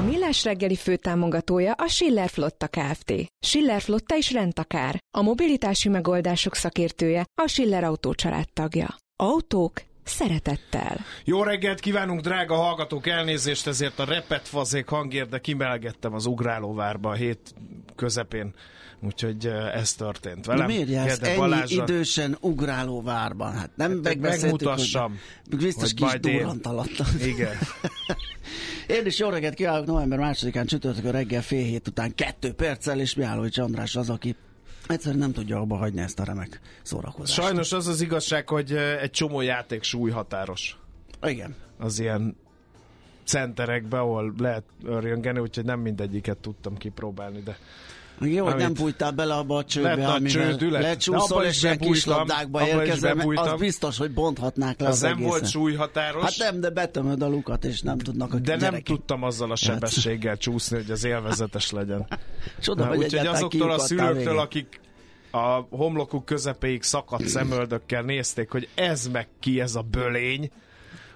A Millás reggeli főtámogatója a Schiller Flotta Kft. Schiller Flotta is rendtakár. A mobilitási megoldások szakértője a Schiller Autó tagja. Autók szeretettel. Jó reggelt kívánunk, drága hallgatók! Elnézést ezért a repet fazék hangért, de kimelgettem az ugrálóvárba a hét közepén, úgyhogy ez történt velem. De miért jársz Gede ennyi Balázsra. idősen ugrálóvárban? Hát nem Hát, megbeszéltük, megmutassam, hogy biztos hogy kis durrant alatt. Igen. Én is jó reggelt kívánok, november másodikán csütörtökön reggel fél hét után kettő perccel, és Mihálovics András az, aki egyszerűen nem tudja abba hagyni ezt a remek szórakozást. Sajnos az az igazság, hogy egy csomó játék súlyhatáros Igen. az ilyen centerekbe, ahol lehet örjöngeni, úgyhogy nem mindegyiket tudtam kipróbálni, de Jó, hogy nem bújtál bele abba a csőbe, Lett amivel. De lecsúszol, és ilyen kislabdákba mert az biztos, hogy bonthatnák le az az, nem egészen. volt súlyhatáros. Hát nem, de betömöd a lukat, és nem tudnak a De nem gyerekek. tudtam azzal a sebességgel csúszni, hogy az élvezetes legyen. Csoda, Na, hogy Úgyhogy azoktól a szülőktől, akik a homlokuk közepéig szakadt szemöldökkel nézték, hogy ez meg ki ez a bölény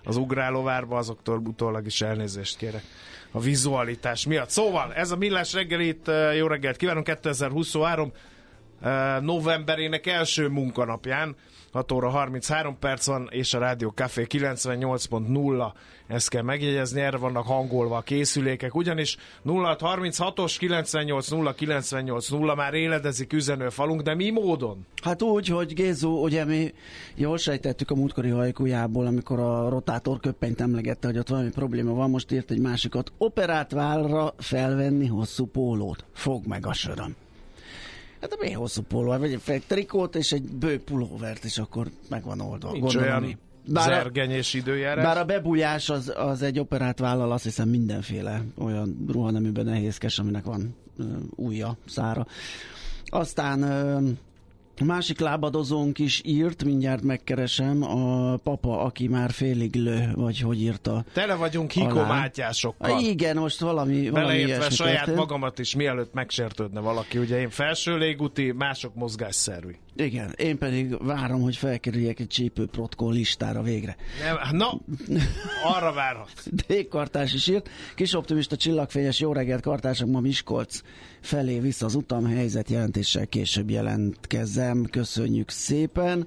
az ugrálóvárba, azoktól utólag is elnézést kérek a vizualitás miatt. Szóval, ez a Millás reggelit, eh, jó reggelt kívánunk, 2023 eh, novemberének első munkanapján, 6 óra 33 perc van, és a Rádió Café 98.0, ezt kell megjegyezni, erre vannak hangolva a készülékek, ugyanis 0636-os 980 980 már éledezik üzenőfalunk, de mi módon? Hát úgy, hogy Gézu, ugye mi jól sejtettük a múltkori hajkujából, amikor a rotátor köppenyt emlegette, hogy ott valami probléma van, most írt egy másikat. Operált vállra felvenni hosszú pólót. Fog meg a söröm. Hát miért hosszú póló? Hát Vagy egy trikót és egy bő pulóvert, és akkor meg van oldva. Nincs Gondolom olyan mi. Bár zergenyés időjárás. bár a bebújás az, az egy operált vállal azt hiszem mindenféle olyan ruhaneműben nehézkes, aminek van ö, ujja, szára. Aztán ö, a másik lábadozónk is írt, mindjárt megkeresem, a papa, aki már félig lő, vagy hogy írta. Tele vagyunk hikomátyásokkal. Ah, igen, most valami, valami Beleértve saját történt. magamat is, mielőtt megsértődne valaki. Ugye én felső légúti, mások mozgásszerű. Igen, én pedig várom, hogy felkerüljek egy csípőprotkó listára végre. Nem, na, arra várhat. D. Kartás is írt. Kis optimista csillagfényes jó reggelt kartások ma Miskolc felé vissza az utam helyzet jelentéssel később jelentkezem. Köszönjük szépen.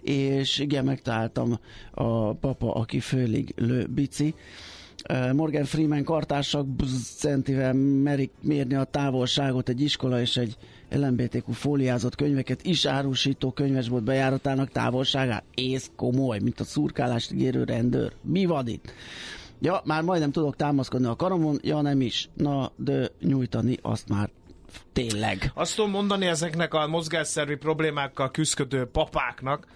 És igen, megtaláltam a papa, aki fölig lő bici. Morgan Freeman kartársak centivel merik mérni a távolságot egy iskola és egy LMBTQ fóliázott könyveket is árusító könyvesbolt bejáratának távolságát. Ész komoly, mint a szurkálást ígérő rendőr. Mi van itt? Ja, már majdnem tudok támaszkodni a karomon, ja nem is. Na, de nyújtani azt már tényleg. Azt tudom mondani ezeknek a mozgásszervi problémákkal küzdködő papáknak,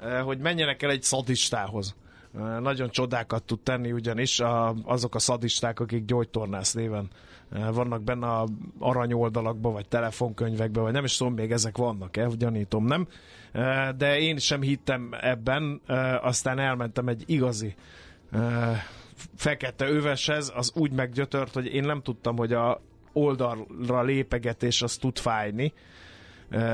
eh, hogy menjenek el egy szadistához. Eh, Nagyon csodákat tud tenni ugyanis a, azok a szadisták, akik gyógytornász néven eh, vannak benne a aranyoldalakban, vagy telefonkönyvekben, vagy nem is tudom, még ezek vannak-e, gyanítom, nem? De én sem hittem ebben, aztán elmentem egy igazi fekete öveshez, az úgy meggyötört, hogy én nem tudtam, hogy a oldalra lépegetés az tud fájni.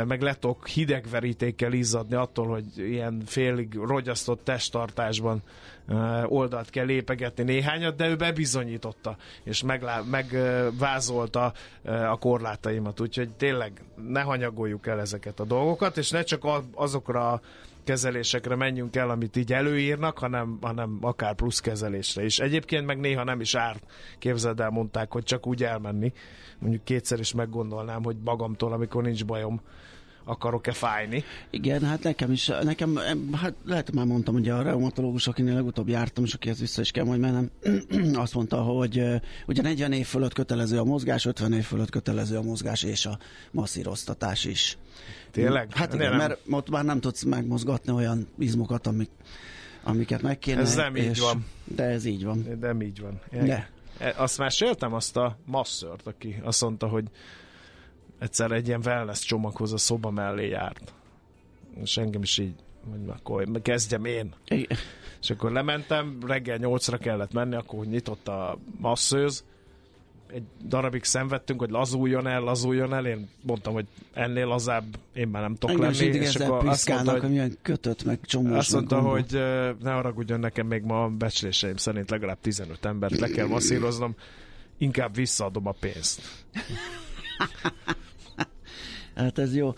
meg letok hidegverítékkel izzadni attól, hogy ilyen félig rogyasztott testtartásban oldalt kell lépegetni néhányat, de ő bebizonyította, és megvázolta a korlátaimat, úgyhogy tényleg ne hanyagoljuk el ezeket a dolgokat, és ne csak azokra kezelésekre menjünk el, amit így előírnak, hanem, hanem akár plusz kezelésre is. Egyébként meg néha nem is árt. Képzeld el, mondták, hogy csak úgy elmenni. Mondjuk kétszer is meggondolnám, hogy magamtól, amikor nincs bajom, akarok-e fájni. Igen, hát nekem is, nekem, em, hát lehet már mondtam, hogy a reumatológus, akinél legutóbb jártam, és akihez vissza is kell majd mennem, azt mondta, hogy ugye 40 év fölött kötelező a mozgás, 50 év fölött kötelező a mozgás és a masszíroztatás is. Tényleg? Hát igen, nem. mert ott már nem tudsz megmozgatni olyan izmokat, amik, amiket meg kéne. Ez nem így és, van. De ez így van. De nem így van. De. E, Azt meséltem, azt a masszört, aki azt mondta, hogy egyszer egy ilyen wellness csomaghoz a szoba mellé járt. És engem is így, hogy akkor kezdjem én. Igen. És akkor lementem, reggel nyolcra kellett menni, akkor nyitott a masszőz, egy darabig szenvedtünk, hogy lazuljon el, lazuljon el, én mondtam, hogy ennél lazább én már nem tudok lenni, mindig és akkor azt mondta, hogy milyen kötött, meg csomós. azt mondta, gombóc. hogy ne haragudjon nekem még ma a becsléseim szerint legalább 15 embert le kell masszíroznom, inkább visszaadom a pénzt. Hát ez jó.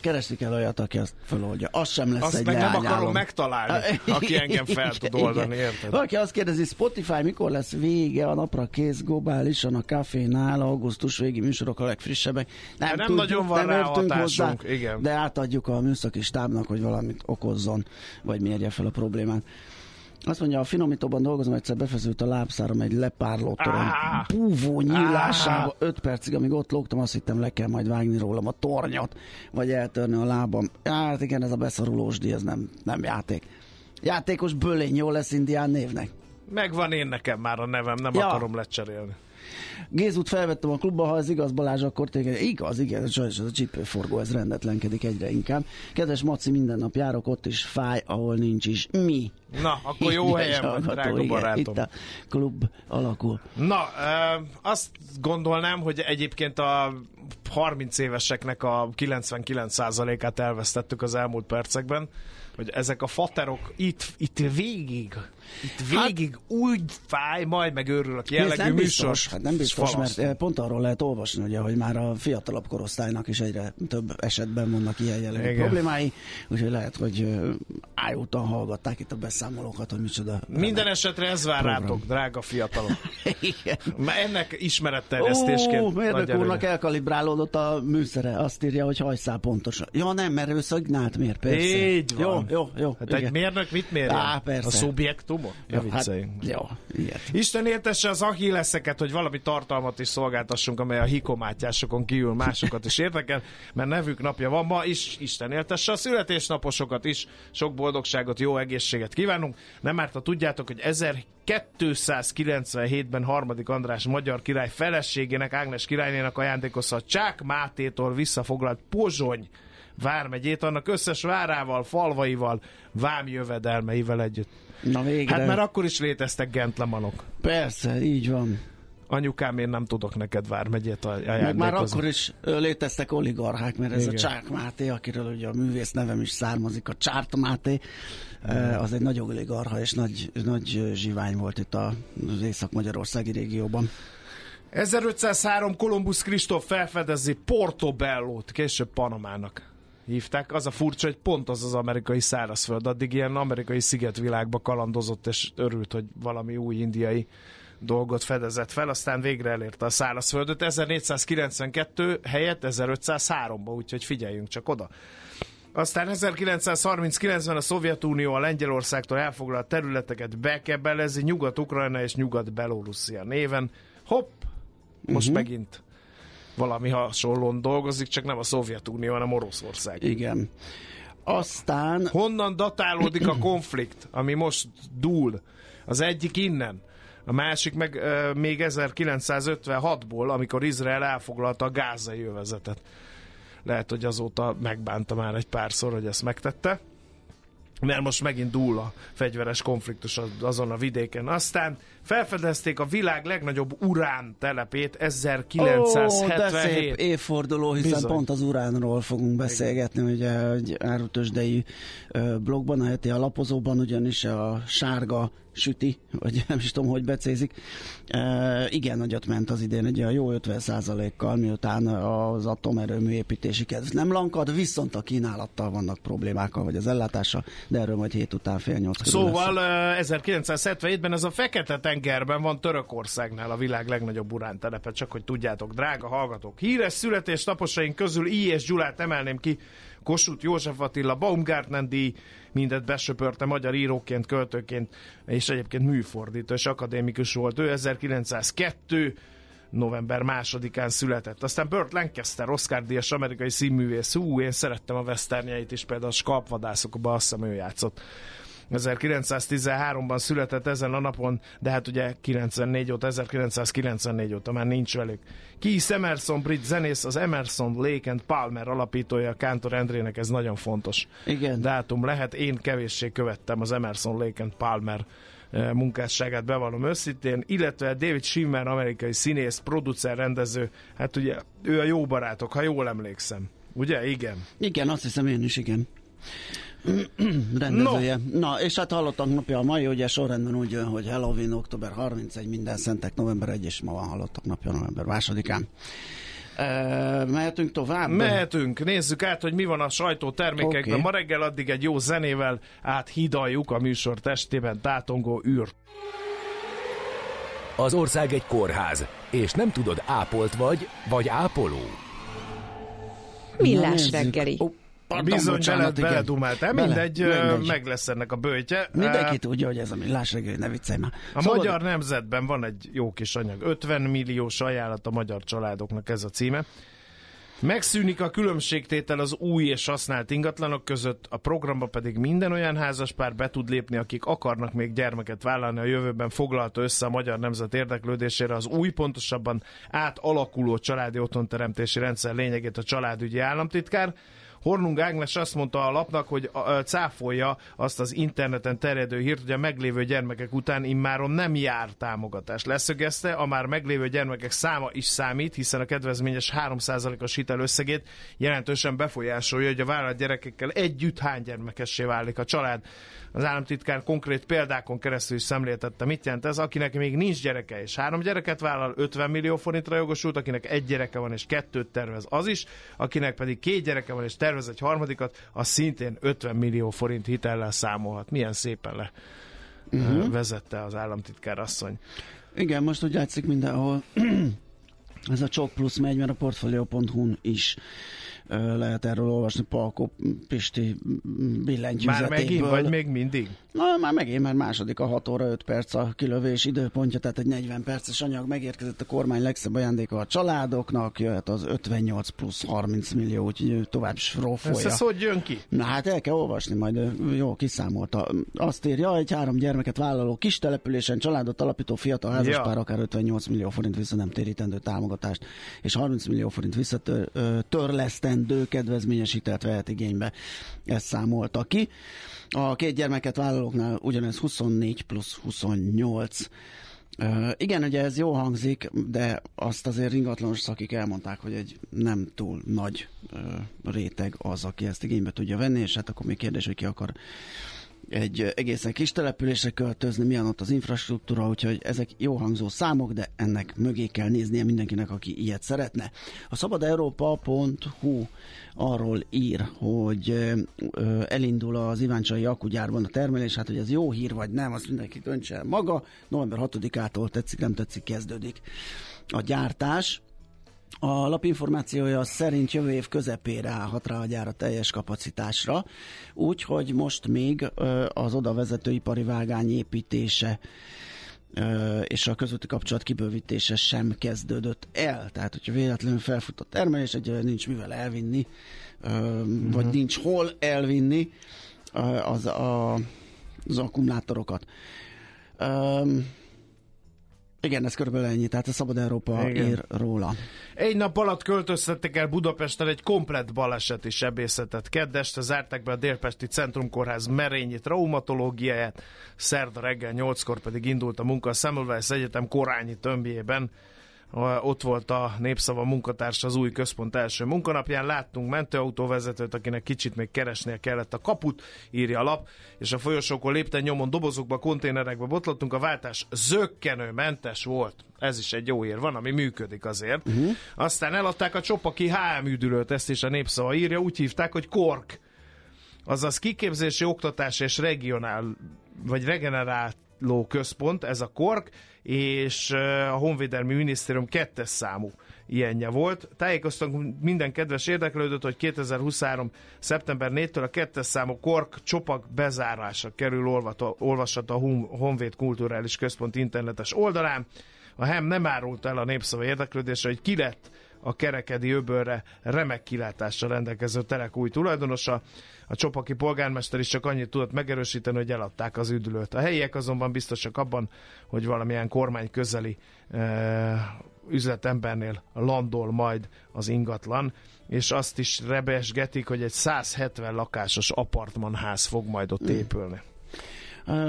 Keresni kell olyat, aki azt feloldja. Az sem lesz Azt egy meg nem leányálom. akarom megtalálni, aki engem fel tud oldani, érted? Valaki azt kérdezi, Spotify mikor lesz vége a napra kész globálisan a kafénál, augusztus végi műsorok a legfrissebbek. Hát nem nagyon van rá hatásunk, igen. De átadjuk a műszaki stábnak, hogy valamit okozzon, vagy mérje fel a problémát. Azt mondja, a finomítóban dolgozom, egyszer befeszült a lábszáram egy lepárló torony Á! búvó nyílásába. Öt percig, amíg ott lógtam, azt hittem, le kell majd vágni rólam a tornyot, vagy eltörni a lábam. Hát igen, ez a beszorulós díj, ez nem, nem játék. Játékos bölény, jó lesz indián névnek. Megvan én nekem már a nevem, nem Ja. akarom lecserélni. Gézút felvettem a klubba, ha ez igaz Balázs, akkor téged. Igaz, igen, sajnos ez a csípőforgó, ez rendetlenkedik egyre inkább. Kedves Maci, minden nap járok, ott is fáj, ahol nincs is mi. Na, akkor jó helyen vagy, drága igen, barátom. Itt a klub alakul. Na, ö, azt gondolnám, hogy egyébként a 30 éveseknek a 99%-át elvesztettük az elmúlt percekben, hogy ezek a faterok itt, itt végig, itt végig hát, úgy fáj, majd megőrülök Ez jellegű nem biztos, műsors. hát nem biztos, mert falaszt. eh, pont arról lehet olvasni, ugye, hogy már a fiatalabb korosztálynak is egyre több esetben vannak ilyen jellegű Igen. problémái, úgyhogy lehet, hogy ö, ájútan hallgatták itt a beszámolókat, hogy micsoda. Minden esetre ez vár Program. rátok, drága fiatalok. Igen. Ennek ismeretterjesztésként. Ó, mérnök úrnak elkalibrálódott a műszere. Azt írja, hogy hajszál pontosan. Ja nem, mert ő szignált mér, persze. Így van. Jó, jó, jó. Hát egy mérnök mit mérjen? Á, persze. A szubjektumot? Ne jó, hát, jó, igen. Isten értesse az ahilleszeket, hogy valami tartalmat is szolgáltassunk, amely a hikomátyásokon kívül másokat is érdekel, mert nevük napja van ma is, Isten értesse a születésnaposokat is, sok boldogságot, jó egészséget kívánunk. Nem árt, ha tudjátok, hogy 1297-ben harmadik András magyar király feleségének, Ágnes királynénak ajándékozta a Csák Mátétól visszafoglalt Pozsony vármegyét, annak összes várával, falvaival, vámjövedelmeivel együtt. Na végre. Hát már akkor is léteztek gentlemanok. Persze, így van. Anyukám, én nem tudok neked vármegyét aj- Meg már ajándékozni. akkor is léteztek oligarchák, mert ez Igen. a Csák Máté, akiről ugye a művész nevem is származik, a Csárt Máté, az egy nagy oligarcha és nagy, nagy zsivány volt itt az észak-magyarországi régióban. 1503 Kolumbusz Kristóf felfedezi Portobellót, később Panamának hívták. Az a furcsa, hogy pont az az amerikai szárazföld. Addig ilyen amerikai szigetvilágba kalandozott, és örült, hogy valami új indiai dolgot fedezett fel, aztán végre elérte a szárazföldöt. 1492 helyett 1503-ba, úgyhogy figyeljünk csak oda. Aztán 1939-ben a Szovjetunió a Lengyelországtól elfoglalt területeket bekebelezi Nyugat-Ukrajna és Nyugat-Belorusszia néven. Hopp, most uh-huh. megint valami hasonlón dolgozik, csak nem a Szovjetunió, hanem Oroszország. Igen. Aztán Honnan datálódik a konflikt, ami most dúl? Az egyik innen, a másik meg ö, még 1956-ból, amikor Izrael elfoglalta a gázai övezetet. Lehet, hogy azóta megbánta már egy párszor, hogy ezt megtette. Mert most megint dúl a fegyveres konfliktus az- azon a vidéken. Aztán felfedezték a világ legnagyobb urán telepét Ó, de szép 1977. évforduló, hiszen Bizony. pont az uránról fogunk beszélgetni, ugye egy árutösdei ö, blogban, a heti alapozóban, ugyanis a sárga süti, vagy nem is tudom, hogy becézik. E, igen, nagyot ment az idén, egy olyan jó 50%-kal, miután az atomerőmű építési kedv nem lankad, viszont a kínálattal vannak problémákkal, vagy az ellátása, de erről majd hét után fél nyolc lesz. Szóval ö, 1977-ben ez a Fekete-tengerben van Törökországnál a világ legnagyobb urántelepe, csak hogy tudjátok, drága hallgatók. Híres születésnaposaink közül I. és Gyulát emelném ki, Kossuth József Attila, Baumgartner díj, mindet besöpörte magyar íróként, költőként, és egyébként műfordító és akadémikus volt. Ő 1902 november másodikán született. Aztán Burt Lancaster, Oscar díjas amerikai színművész. Hú, én szerettem a westernjeit is, például a skalpvadászokban azt hiszem ő játszott. 1913-ban született ezen a napon, de hát ugye 94 óta, 1994 óta már nincs velük. Keith Emerson, brit zenész, az Emerson, Lake and Palmer alapítója, Kántor Endrének ez nagyon fontos Igen. dátum lehet. Én kevéssé követtem az Emerson, Lake and Palmer eh, munkásságát, bevallom őszintén, illetve David Schimmer, amerikai színész, producer, rendező, hát ugye ő a jó barátok, ha jól emlékszem. Ugye? Igen. Igen, azt hiszem én is, igen. Rendezője. No. Na, és hát hallottak napja a mai, ugye sorrendben úgy jön, hogy Halloween, október 31, minden szentek, november 1, és ma van hallottak napja, november 2-án. E, mehetünk tovább? Mehetünk, nézzük át, hogy mi van a sajtótermékekben. Oké. Ma reggel addig egy jó zenével áthidaljuk a műsor testében tátongó űr. Az ország egy kórház, és nem tudod, ápolt vagy, vagy ápoló. Millás reggeli. Ó, pardon, Bizony bocsánat, bele, beledumáltál. Bele, Mindegy, mindegy. meg lesz ennek a bőtje. Mindenki Ö, tudja, hogy ez a millás reggeli, ne viccelj már. A Szóval- Magyar Nemzetben van egy jó kis anyag. 50 milliós ajánlat a magyar családoknak ez a címe. Megszűnik a különbségtétel az új és használt ingatlanok között, a programba pedig minden olyan házaspár be tud lépni, akik akarnak még gyermeket vállalni a jövőben foglalta össze a magyar nemzet érdeklődésére az új, pontosabban átalakuló családi otthonteremtési rendszer lényegét a családügyi államtitkár. Hornung Ágnes azt mondta a lapnak, hogy cáfolja azt az interneten terjedő hírt, hogy a meglévő gyermekek után immáron nem jár támogatás. Leszögezte, a már meglévő gyermekek száma is számít, hiszen a kedvezményes 3%-os hitel összegét jelentősen befolyásolja, hogy a vállalat gyerekekkel együtt hány gyermekessé válik a család. Az államtitkár konkrét példákon keresztül is szemléltette, mit jelent ez, akinek még nincs gyereke és három gyereket vállal, 50 millió forintra jogosult, akinek egy gyereke van és kettőt tervez, az is, akinek pedig két gyereke van és tervez egy harmadikat, az szintén 50 millió forint hitellel számolhat. Milyen szépen le uh-huh. vezette az államtitkár asszony. Igen, most úgy látszik mindenhol ez a csok plusz megy, mert a portfolio.hu-n is lehet erről olvasni Palkó Pisti billentyűzetéből. Már megint, vagy még mindig? Na, már megint, mert második a 6 óra 5 perc a kilövés időpontja, tehát egy 40 perces anyag megérkezett a kormány legszebb ajándéka a családoknak, jöhet az 58 plusz 30 millió, úgyhogy tovább is Ez, hogy jön ki? Na hát el kell olvasni, majd jó, kiszámolta. Azt írja, egy három gyermeket vállaló kis településen családot alapító fiatal házaspár Ja. akár 58 millió forint vissza nem térítendő támogatást, és 30 millió forint visszatörlesztendő kedvezményes hitelt vehet igénybe. Ezt számolta ki. A két gyermeket vállalóknál ugyanez 24 plusz 28 Uh, igen, ugye ez jó hangzik, de azt azért ingatlanos szakik elmondták, hogy egy nem túl nagy réteg az, aki ezt igénybe tudja venni, és hát akkor még kérdés, hogy ki akar egy egészen kis településre költözni, milyen ott az infrastruktúra, úgyhogy ezek jó hangzó számok, de ennek mögé kell néznie mindenkinek, aki ilyet szeretne. A szabadeuropa.hu arról ír, hogy elindul az Iváncsai akugyárban a termelés, hát hogy ez jó hír vagy nem, azt mindenki döntse maga. November 6-ától tetszik, nem tetszik, kezdődik a gyártás. A lapinformációja szerint jövő év közepére állhat rá a gyár a teljes kapacitásra, úgyhogy most még az oda vezető ipari vágány építése és a közötti kapcsolat kibővítése sem kezdődött el. Tehát, hogyha véletlenül felfut a termelés, egyelőre nincs mivel elvinni, vagy nincs hol elvinni az, a, az akkumulátorokat. Igen, ez körülbelül ennyi, tehát a Szabad Európa Igen. ír róla. Egy nap alatt költöztettek el Budapesten egy komplett baleseti sebészetet. Keddeste zárták be a Délpesti Centrumkórház merényi traumatológiáját, szerda reggel 8-kor pedig indult a munka a Semmelweis Egyetem korányi tömbjében. Ott volt a Népszava munkatársa az új központ első munkanapján. Láttunk mentőautóvezetőt, akinek kicsit még keresnie kellett a kaput, írja a lap, és a folyosókon lépten nyomon dobozokba, konténerekbe botlottunk. A váltás zöggenőmentes volt. Ez is egy jó ér, van, ami működik azért. Uh-huh. Aztán eladták a Csopaki HM üdülőt, ezt is a Népszava írja, úgy hívták, hogy Kork azaz kiképzési, oktatás és regionál, vagy regeneráló központ, ez a KORK, és a Honvédelmi Minisztérium kettes számú ilyenje volt. Tájékoztatunk minden kedves érdeklődőt, hogy 2023. szeptember 4-től a kettes számú KORK csopak bezárása kerül olvasható a Hon- Honvéd Kulturális Központ internetes oldalán. A HEM nem árult el a népszava érdeklődésre, hogy ki lett a kerekedi öbölre remek kilátással rendelkező telek új tulajdonosa. A csopaki polgármester is csak annyit tudott megerősíteni, hogy eladták az üdülőt. A helyiek azonban biztosak abban, hogy valamilyen kormány közeli e, üzletembernél landol majd az ingatlan, és azt is rebesgetik, hogy egy 170 lakásos apartmanház fog majd ott épülni.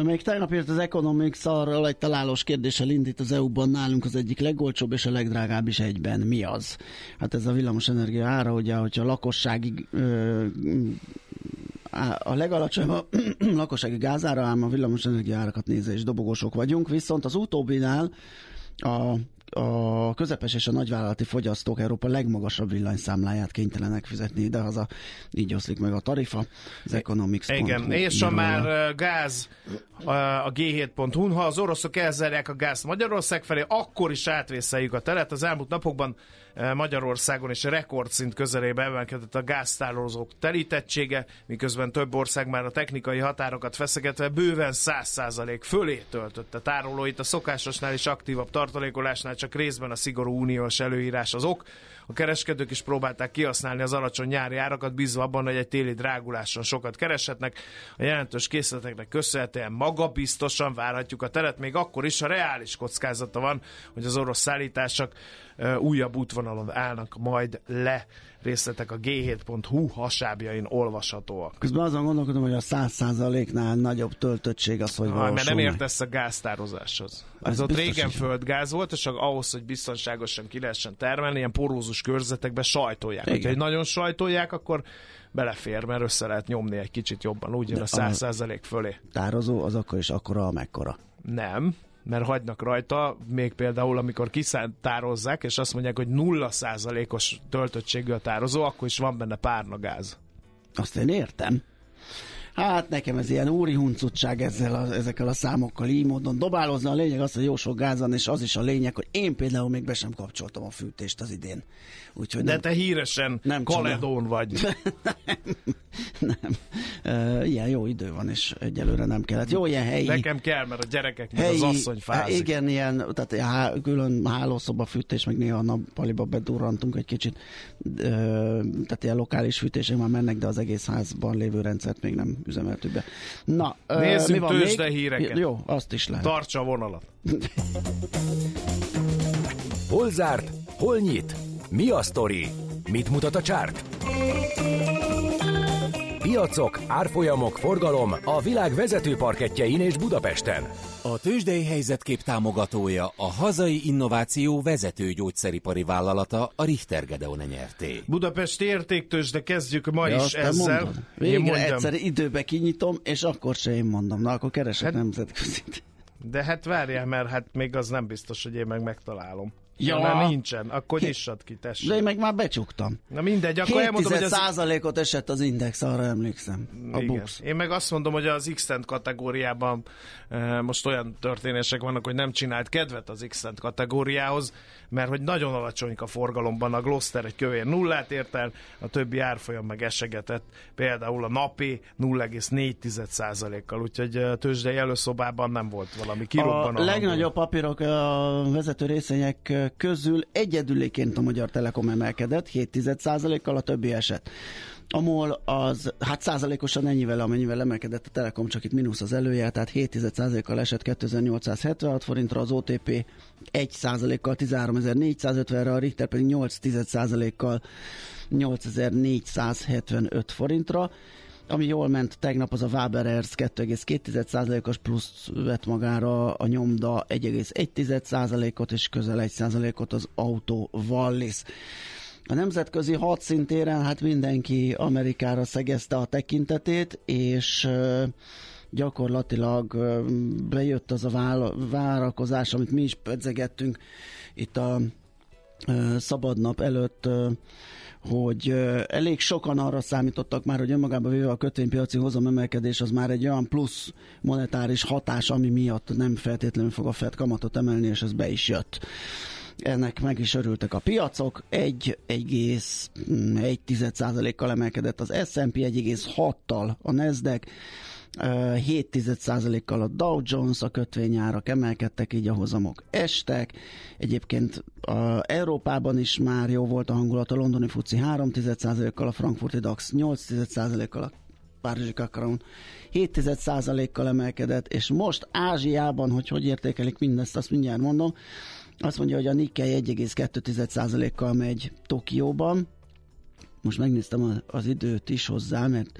Még tegnap írt az Economics arról egy találós kérdéssel indít az EU-ban nálunk az egyik legolcsóbb és a legdrágább is egyben. Mi az? Hát ez a villamosenergia ára, ugye, hogyha a lakossági a legalacsonyabb a lakossági gázára, ám a villamosenergia árakat nézve is dobogósok vagyunk, viszont az utóbbinál a a közepes és a nagyvállalati fogyasztók Európa legmagasabb villanyszámláját kénytelenek fizetni idehaza. Így oszlik meg a tarifa. Az Economics. Igen, és a már gáz a G7.hu-n, ha az oroszok elzárják a gázt Magyarország felé, akkor is átvészeljük a teret. Az elmúlt napokban Magyarországon is rekordszint közelébe emelkedett a gáztárolózók telítettsége, miközben több ország már a technikai határokat feszegetve bőven 100% fölé töltötte tárolóit. A szokásosnál is aktívabb tartalékolásnál csak részben a szigorú uniós előírás az ok. A kereskedők is próbálták kihasználni az alacsony nyári árakat, bízva abban, hogy egy téli dráguláson sokat kereshetnek. A jelentős készleteknek köszönhetően magabiztosan várhatjuk a teret, még akkor is, ha reális kockázata van, hogy az orosz szállítások újabb útvonalon állnak majd le. Részletek a g7.hu hasábjain olvashatóak. Közben azon gondolkodom, hogy a 100%-nál nagyobb töltöttség az, hogy Ah, mert valósul nem meg. értesz a gáztározáshoz. Ez ott régen hogy- földgáz volt, és ahhoz, hogy biztonságosan ki lehessen termelni, ilyen porózus körzetekbe sajtolják. Igen. Ha egy nagyon sajtolják, akkor belefér, mert össze lehet nyomni egy kicsit jobban, úgy jön a a- 100% fölé. Tározó az akkor is akkora, amekkora. Nem, mert hagynak rajta, még például amikor kiszántározzák, és azt mondják, hogy 0%-os töltöttségű a tározó, akkor is van benne párnagáz. Azt én értem. Hát nekem ez ilyen úri huncutság ezzel a, ezekkel a számokkal így módon dobálozni. A lényeg az, hogy jó sok gáz van, és az is a lényeg, hogy én például még be sem kapcsoltam a fűtést az idén. Úgyhogy De nem, te híresen Nem nem csoda. kaledón vagy. nem. Uh, ilyen jó idő van, és egyelőre nem kellett. Jó, ilyen helyi... Nekem kell, mert a gyerekek, meg az asszony fázik. Igen, ilyen, tehát há, külön hálószoba fűtés, meg néha a nappaliba bedurrantunk egy kicsit. Ö, tehát ilyen lokális fűtések már mennek, de az egész házban lévő rendszert még nem üzemeltük be. Na, Nézzünk mi van tőzsde még? híreket. Jó, azt is lehet. Tartsa a vonalat. Hol zárt? Hol nyit? Mi a sztori? Mit mutat a csárt? Piacok, árfolyamok, forgalom a világ vezető parketjein és Budapesten. A tőzsdei helyzetkép támogatója a hazai innováció vezető gyógyszeripari vállalata a Richter Gedeon nyerté. Budapesti értéktős, de kezdjük ma Ja, is ezzel. mondod. Én Végre mondjam. egyszer időbe kinyitom, és akkor se én mondom. Na, akkor keresek Hát- nemzetközi. De hát várjál, mert hát még az nem biztos, hogy én meg megtalálom. Ja. Mert nincsen, akkor nyissad ki, De én tessék. meg már becsuktam. Na mindegy, akkor 7 elmondom, hogy az... százalékot esett az index, arra emlékszem. A Igen. bux. Én meg azt mondom, hogy az x kategóriában e, most olyan történések vannak, hogy nem csinált kedvet az x kategóriához, mert hogy nagyon alacsony a forgalomban a Gloster egy kövér nullát ért el, a többi árfolyam meg esegetett, például a napi 0,4%-kal, úgyhogy a tőzsdei előszobában nem volt valami kirobban. A legnagyobb papírok a vezető részvények közül egyedüléként a Magyar Telekom emelkedett, 7,1%-kal, a többi eset. A MOL az hát százalékosan ennyivel, amennyivel emelkedett a Telekom, csak itt mínusz az elője, tehát 7% kal esett 2876 forintra, az OTP 1 százalékkal 13450-re, a Richter pedig 8 kal 8475 forintra. Ami jól ment tegnap, az a Waberers 2,2%-os plusz vett magára, a nyomda 1,1%-ot és közel 1%-ot az autó Wallis. A nemzetközi hadszintéren hát mindenki Amerikára szegezte a tekintetét, és gyakorlatilag bejött az a várakozás, amit mi is pedzegettünk itt a szabad nap előtt hogy elég sokan arra számítottak már, hogy önmagában véve a kötvénypiaci hozamemelkedés az már egy olyan plusz monetáris hatás, ami miatt nem feltétlenül fog a Fed kamatot emelni, és ez be is jött. Ennek meg is örültek a piacok, 1,1%-kal emelkedett az S&P, 1,6-tal a Nasdaq, 7% kal a Dow Jones, a kötvényárak emelkedtek, így a hozamok estek. Egyébként a Európában is már jó volt a hangulat, a londoni FUCI 3% kal a frankfurti DAX 8% kal a Párizsi Kakaron 7% kal emelkedett, és most Ázsiában, hogy hogy értékelik mindezt, azt mindjárt mondom, azt mondja, hogy a Nikkei 1,2%-kal megy Tokióban. Most megnéztem az időt is hozzá, mert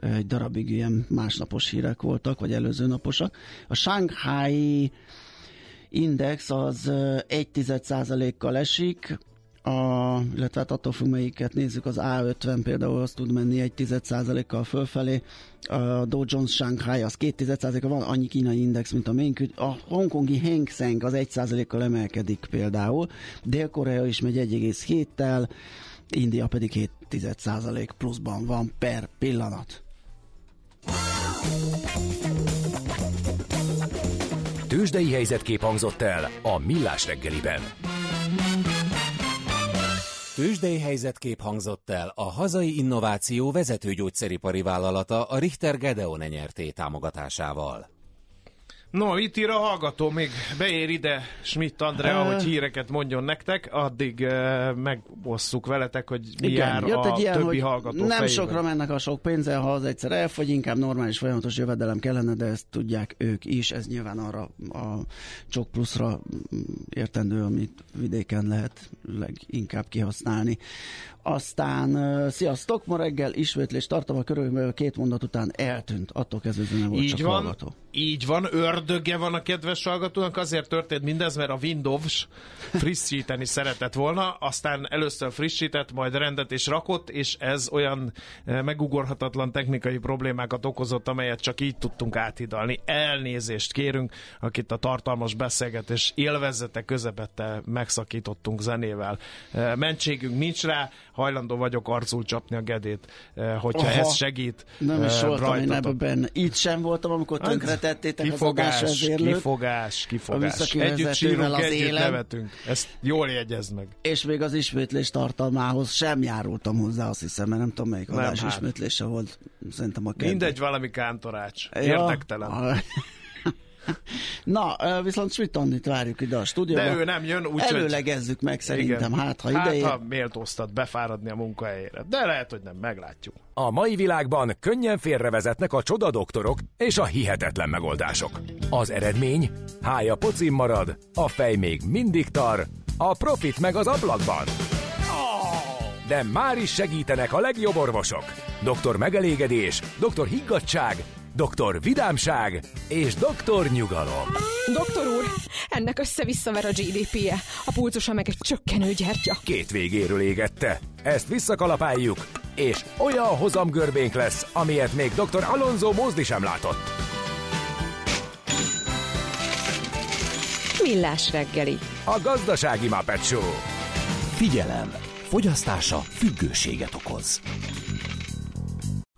egy darabig ilyen másnapos hírek voltak, vagy előző naposak. A Shanghai index az 1% kal esik, a, illetve hát attól függ, melyiket nézzük, az A50 például az tud menni egy 10 kal fölfelé, a Dow Jones Shanghai az 2 kal van annyi kínai index, mint a miénk, a hongkongi Hang Seng az 1% kal emelkedik például, Dél-Korea is megy 1,7-tel, India pedig 7% pluszban van per pillanat. Tőzsdei helyzetkép hangzott el a Millás reggeliben. Tőzsdei helyzetkép hangzott el a hazai innováció vezető gyógyszeripari vállalata a Richter Gedeon nyerté támogatásával. No, itt ír a hallgató, még beér ide Schmidt Andrea, uh, hogy híreket mondjon nektek, addig uh, megosszuk veletek, hogy mi igen, jár jött a egy ilyen, többi hallgató Nem fejében. sokra mennek a sok pénze, ha az egyszer elfogy, inkább normális folyamatos jövedelem kellene, de ezt tudják ők is, ez nyilván arra a csok pluszra értendő, amit vidéken lehet leginkább kihasználni. Aztán sziasztok, ma reggel ismétlés tartom a körülbelül két mondat után eltűnt, attól kezdve nem volt Így csak van. hallgató. Így van, ördöge van a kedves hallgatónak, azért történt mindez, mert a Windows frissíteni szeretett volna, aztán először frissített, majd rendet és rakott, és ez olyan eh, megugorhatatlan technikai problémákat okozott, amelyet csak így tudtunk áthidalni. Elnézést kérünk, akit a tartalmas beszélgetés élvezete közepette megszakítottunk zenével. Eh, mentségünk nincs rá, hajlandó vagyok arcul csapni a gedét, eh, hogyha Aha, ez segít. Nem is voltam én ebben benne. Itt sem voltam, amikor tönkre tettétek kifogás, az kifogás, kifogás. Együtt sírunk, az együtt élen. nevetünk. Ezt jól jegyezd meg. És még az ismétlés tartalmához sem járultam hozzá, azt hiszem, mert nem tudom melyik adás hát. ismétlése volt. Szerintem a kedve. Mindegy, valami kántorács. Érdektelen. Na, viszont Svitonnit várjuk ide a stúdióba. De ő nem jön, úgy Előlegezzük meg szerintem, igen. hát ha hát, ideje. ha méltóztat befáradni a munkahelyére. De lehet, hogy nem, meglátjuk. A mai világban könnyen félrevezetnek a csodadoktorok és a hihetetlen megoldások. Az eredmény? Hája pocim marad, a fej még mindig tar, a profit meg az ablakban. De már is segítenek a legjobb orvosok. Doktor megelégedés, doktor higgadság, doktor vidámság és doktor nyugalom. Doktor úr, ennek össze-visszaver a GDP-je, a pulcosa meg egy csökkenő gyertya. Két végéről égette. Ezt visszakalapáljuk, és olyan hozamgörbénk lesz, amilyet még dr. Alonso Mózdi sem látott. Millás reggeli. A gazdasági Muppet Show. Figyelem! Fogyasztása függőséget okoz.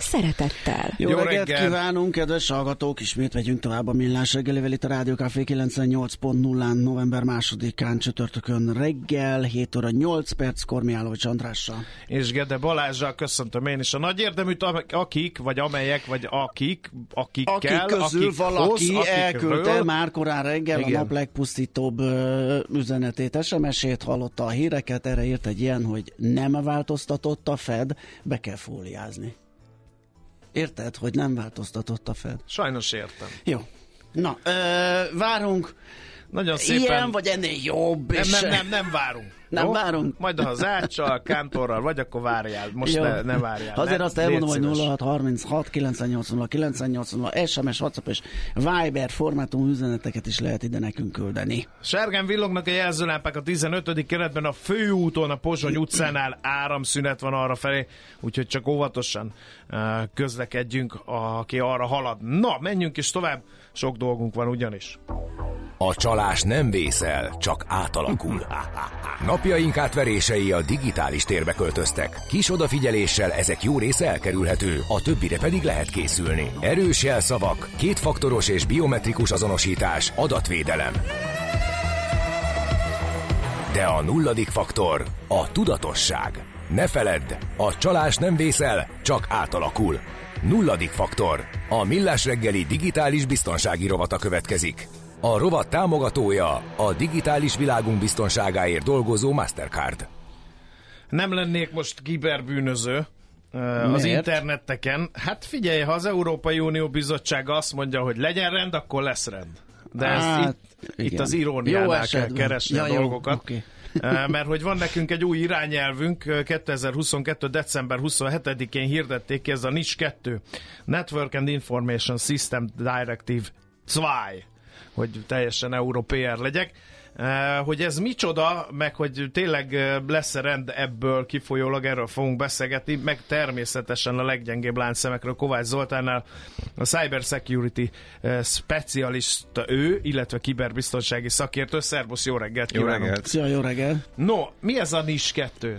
szeretettel. Jó, Jó reggelt reggel. kívánunk, kedves hallgatók! Ismét megyünk tovább a millás reggelivel itt a Rádió Café 98.0-án november másodikán csütörtökön reggel 7 óra 8 perc Kormiálovics Andrással. És Gede Balázsral köszöntöm én is a nagy érdeműt, akik, vagy amelyek, vagy akik, akikkel, Akik közül akikhoz, valaki akikről- elküldte már korán reggel Igen. a nap legpusztítóbb üzenetét, SMS-ét, hallotta a híreket, erre írt egy ilyen, hogy nem változtatott a Fed, be kell fóliázni. Érted, hogy nem változtatott a Fed? Sajnos értem. Jó. Na, ö, várunk Nagyon szépen... ilyen, vagy ennél jobb, Nem, és nem, nem, nem várunk. Nem Jó? várunk? Majd ha az áccsal, kántorral vagy, akkor várjál. Most Jó. ne, ne várjál. Azért ne, azt elmondom, hogy légy szíves. 0636 980 980 SMS, WhatsApp és Viber formátum üzeneteket is lehet ide nekünk küldeni. Sárgán villognak a jelzőlámpák a 15. keretben a főúton, a Pozsony utcánál áramszünet van arra felé, úgyhogy csak óvatosan uh, közlekedjünk, aki arra halad. Na, menjünk is tovább, sok dolgunk van ugyanis. A csalás nem vészel, csak átalakul. Napjaink átverései a digitális térbe költöztek. Kis odafigyeléssel ezek jó része elkerülhető, a többire pedig lehet készülni. Erős jelszavak, kétfaktoros és biometrikus azonosítás, adatvédelem. De a nulladik faktor a tudatosság. Ne feledd, a csalás nem vészel, csak átalakul. Nulladik faktor. A Millás reggeli digitális biztonsági rovata következik. A rovat támogatója a digitális világunk biztonságáért dolgozó Mastercard. Nem lennék most kiberbűnöző az Miért? interneteken. Hát figyelj, ha az Európai Unió bizottsága azt mondja, hogy legyen rend, akkor lesz rend. De ez Hát, itt, igen. itt az Jó iróniánál kell keresni Ja, a jó, dolgokat. oké. Uh, mert hogy van nekünk egy új irányelvünk, uh, 2022. december 27-én hirdették ki, ez a NIS 2, Network and Information System Directive 2, hogy teljesen európér legyek. Uh, hogy ez micsoda, meg hogy tényleg uh, lesz-e rend ebből kifolyólag, erről fogunk beszélgetni, meg természetesen a leggyengébb láncszemekről Kovács Zoltánnal, a Cyber Security uh, specialista ő, illetve kiberbiztonsági szakértő. Szerbusz, jó reggelt Jó kívánok! reggelt! Szia, jó reggel! No, mi ez a NIS 2?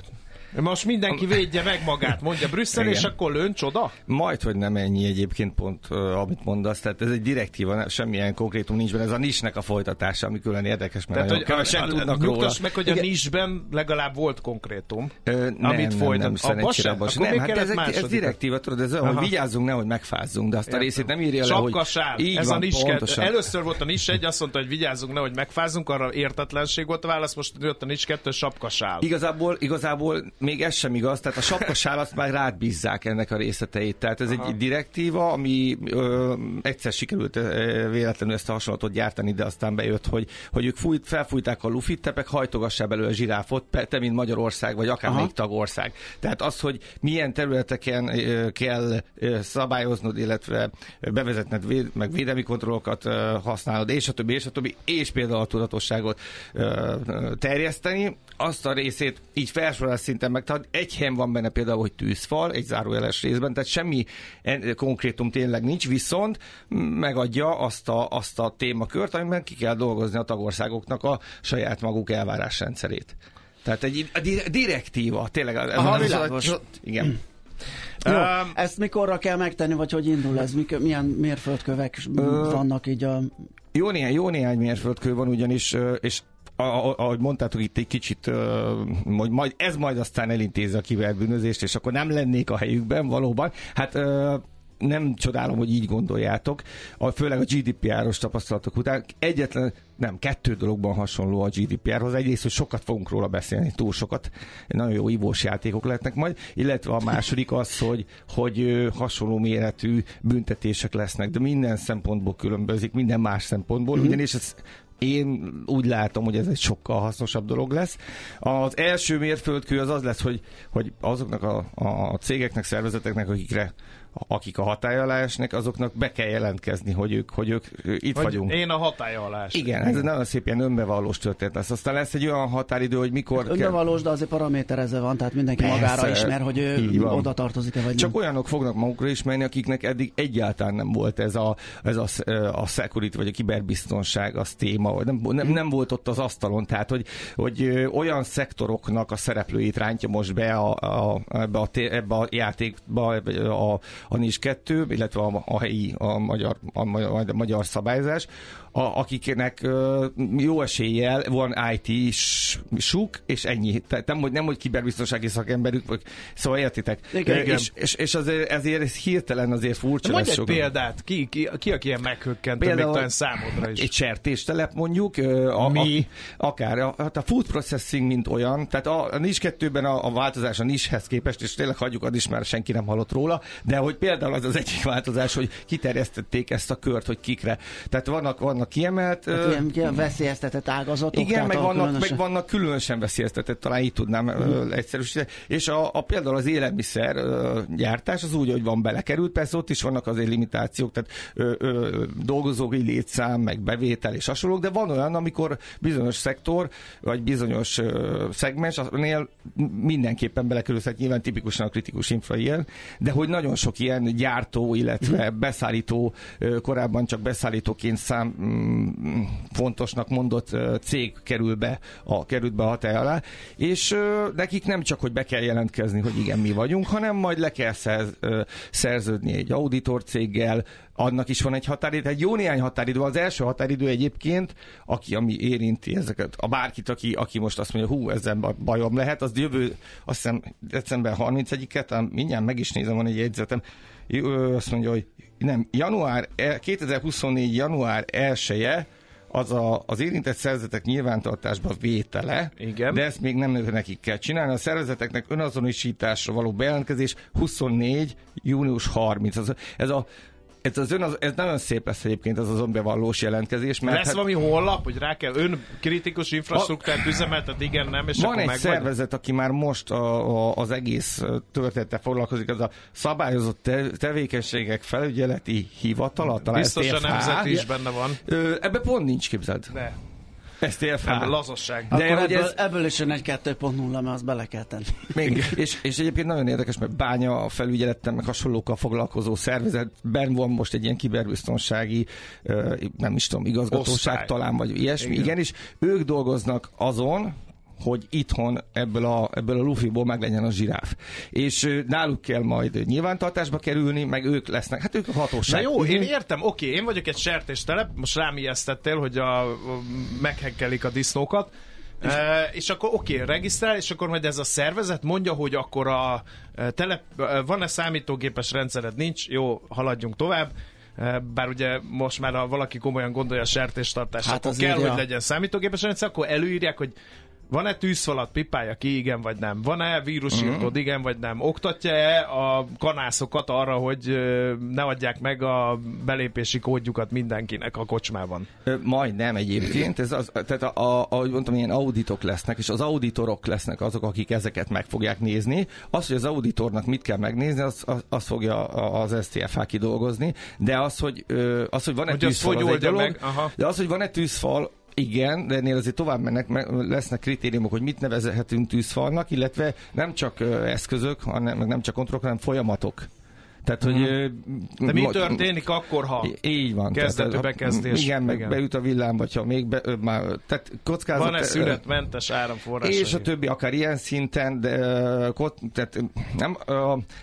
Most mindenki védje meg magát, mondja Brüsszel, Igen. és akkor lőn csoda? Majd, hogy nem ennyi egyébként pont, amit mondasz, tehát ez egy direktíva, semmilyen konkrétum nincs benne, ez a nisnek a folytatása, ami külön érdekes, mert nagyon kevesen tudnak róla. meg, hogy a Igen. NIS-ben legalább volt konkrétum. Ö, nem, amit nem, folytat. nem, abban sem. Akkor Nem, hát ez, egy, ez direktíva, tudod, ez olyan, hogy vigyázzunk, nehogy megfázzunk, de azt a részét nem írja le, hogy... Így Ez van, a NIS 2. pontosan. Először volt a NIS 1, azt mondta, hogy vigyázzunk, nehogy megfázunk, arra értetlenség volt a válasz, most jött a NIS 2, sapkasál. Igazából, igazából még ez sem igaz, tehát a sapkasál azt már rád bízzák ennek a részleteit. Tehát ez Aha. egy direktíva, ami ö, egyszer sikerült ö, véletlenül ezt a hasonlatot gyártani, de aztán bejött, hogy, hogy ők fújt, felfújták a lufit, te meg hajtogassál belőle a zsiráfot, te, mint Magyarország, vagy akár Aha. még tagország. Tehát az, hogy milyen területeken ö, kell ö, szabályoznod, illetve bevezetned véd, meg védelmi kontrollokat ö, használod, és a többi, és a többi, és például a tudatosságot ö, terjeszteni, azt a részét így felsorolás szinten meg, tehát egy helyen van benne például, hogy tűzfal, egy zárójeles részben, tehát semmi en- konkrétum tényleg nincs, viszont megadja azt a, azt a témakört, amiben ki kell dolgozni a tagországoknak a saját maguk elvárásrendszerét. Tehát egy a di- direktíva, tényleg. Aha, világos. Igen. Jó, Um, ezt mikorra kell megtenni, vagy hogy indul ez? Mik, milyen mérföldkövek vannak így a... Jó néhány, jó néhány mérföldkő van ugyanis, és ahogy mondtátok itt egy kicsit, hogy majd, ez majd aztán elintézi a kiberbűnözést, és akkor nem lennék a helyükben valóban. Hát nem csodálom, hogy így gondoljátok, a, főleg a GDPR-os tapasztalatok után. Egyetlen, nem, kettő dologban hasonló a GDPR-hoz. Egyrészt, hogy sokat fogunk róla beszélni, túl sokat. Nagyon jó ivós játékok lehetnek majd, illetve a második az, hogy, hogy hasonló méretű büntetések lesznek, de minden szempontból különbözik, minden más szempontból, mm-hmm. ugyanis ez én úgy látom, hogy ez egy sokkal hasznosabb dolog lesz. Az első mérföldkő az az lesz, hogy, hogy azoknak a, a cégeknek, szervezeteknek, akikre akik a hatály alá esnek, azoknak be kell jelentkezni, hogy ők, hogy ők itt hogy vagyunk. én a hatája alá esek. Igen, ez egy nagyon szép ilyen önbevallós történet lesz. Aztán lesz egy olyan határidő, hogy mikor kell... Önbevalós, de azért paraméterezve van, tehát mindenki Persze, magára ismer, hogy ő oda tartozik-e, vagy Csak nem. olyanok fognak magukra ismerni, akiknek eddig egyáltalán nem volt ez a, ez a, a security vagy a kiberbiztonság az téma, vagy nem, nem, nem volt ott az asztalon, tehát hogy, hogy olyan szektoroknak a szereplőit rántja most be a, a, ebbe, a, ebbe a játékba, ebbe a, a NIS 2, illetve a, a helyi, a magyar, a, magyar, a magyar szabályzás, a, akiknek jó eséllyel van IT-suk, és ennyi. Tehát nem, hogy, nem, hogy kiberbiztonsági szakemberük, vagy, szóval értitek. Igen, és, igen. És, és azért, ezért hirtelen azért furcsa Mondj lesz egy sokan. példát, ki, ki, ki aki ilyen meghökkentő, még Például talán számodra is. Egy sertéstelep mondjuk. A, Mi? A, akár. A, hát a food processing, mint olyan. Tehát a, a NIS 2-ben a, a változás a NIS-hez képest, és tényleg hagyjuk ad is, mert senki nem hallott róla, de hogy például az az egyik változás, hogy kiterjesztették ezt a kört, hogy kikre. Tehát vannak, vannak kiemelt... Hát ilyen, ilyen veszélyeztetett ágazatok. igen, meg vannak, különösen- meg vannak különösen veszélyeztetett, talán így tudnám uh egyszerűsíteni. És a, a, például az élelmiszer gyártás az úgy, hogy van belekerült, persze ott is vannak azért limitációk, tehát ö, ö, dolgozói létszám, meg bevétel és hasonlók, de van olyan, amikor bizonyos szektor, vagy bizonyos ö, szegmens, mindenképpen belekerül, tehát nyilván tipikusan a kritikus infra ilyen, de hogy nagyon sok ilyen gyártó, illetve Mhm. beszállító, korábban csak beszállítóként szám mm, fontosnak mondott cég kerül be a, került be a hatály alá, és nekik nem csak, hogy be kell jelentkezni, hogy igen, mi vagyunk, hanem majd le kell szerz, szerződni egy auditor céggel, annak is van egy határidő, egy jó néhány határidő. Az első határidő egyébként, aki, ami érinti ezeket, a bárkit, aki, aki most azt mondja, hú, ezzel ba- bajom lehet, az jövő, azt hiszem, december 31-et, talán mindjárt meg is nézem, van egy jegyzetem, Ö, azt mondja, hogy nem, január, e- 2024. január 1 az a, az érintett szervezetek nyilvántartásba vétele, Igen. de ezt még nem nekik kell csinálni. A szervezeteknek önazonosításra való bejelentkezés 24. június 30. Az, ez a ez, az ön, ez nagyon szép lesz egyébként ez az önbevallós jelentkezés, mert Lesz hát valami honlap, hogy rá kell ön kritikus infrastruktúrát üzemeltet, igen, nem, és van akkor egy meg szervezet, aki már most a, a, az egész történettel foglalkozik, az a szabályozott te, tevékenységek felügyeleti hivatala, talán Biztos a STFH. nemzet is benne van. Ö, ebbe pont nincs képzeld. De, STFH. nem, lazasság. De Akkor hogy ebből, ez- ebből is jön egy 2.0, mert azt bele kell tenni. Még, és, és egyébként nagyon érdekes, mert bánya felügyelettel, meg hasonlókkal foglalkozó szervezetben van most egy ilyen kiberbiztonsági, nem is tudom, igazgatóság Osztály. talán, vagy ilyesmi. Igen. Igen. és ők dolgoznak azon, hogy itthon ebből a, ebből a lufiból meg legyen a zsiráf. És náluk kell majd nyilvántartásba kerülni, meg ők lesznek, hát ők a Na hatóság. jó, én értem, oké, én vagyok egy sertéstelep, most rám ijesztettél, hogy a, a meghekkelik a disznókat, E, és akkor oké, regisztrál, és akkor majd ez a szervezet mondja, hogy akkor a e, telep, e, van-e számítógépes rendszered, nincs, jó, haladjunk tovább. Bár ugye most már ha valaki komolyan gondolja a sertéstartást, Hát akkor kell, ja. hogy legyen számítógépes rendszer, akkor előírják, hogy van-e tűzfalat, pipálja ki, igen vagy nem? Van-e vírusírtód, igen vagy nem? Oktatja-e a kanászokat arra, hogy ne adják meg a belépési kódjukat mindenkinek a kocsmában? Majdnem egyébként, ez az, tehát a, a, ahogy mondtam, ilyen auditok lesznek, és az auditorok lesznek azok, akik ezeket meg fogják nézni. Az, hogy az auditornak mit kell megnézni, az, az, az fogja az STFH kidolgozni, de az, hogy, az, hogy van-e Hogy tűzfal, az egy dolog, meg? Aha. de az, hogy van-e tűzfal, igen, de ennél azért tovább mennek, me- lesznek kritériumok, hogy mit nevezhetünk tűzfalnak, illetve nem csak eszközök, hanem meg nem csak kontrollok, hanem folyamatok. Tehát, hogy... ö, Mhm. De mi történik akkor, ha Így van. Kezdetű Tehát, bekezdés. Igen, meg Igen. beüt a villám, vagy ha még be, már, tehát kockázat... van-e ö, szünetmentes áramforrás? és a többi akár ilyen szinten, de kot, tehát, nem,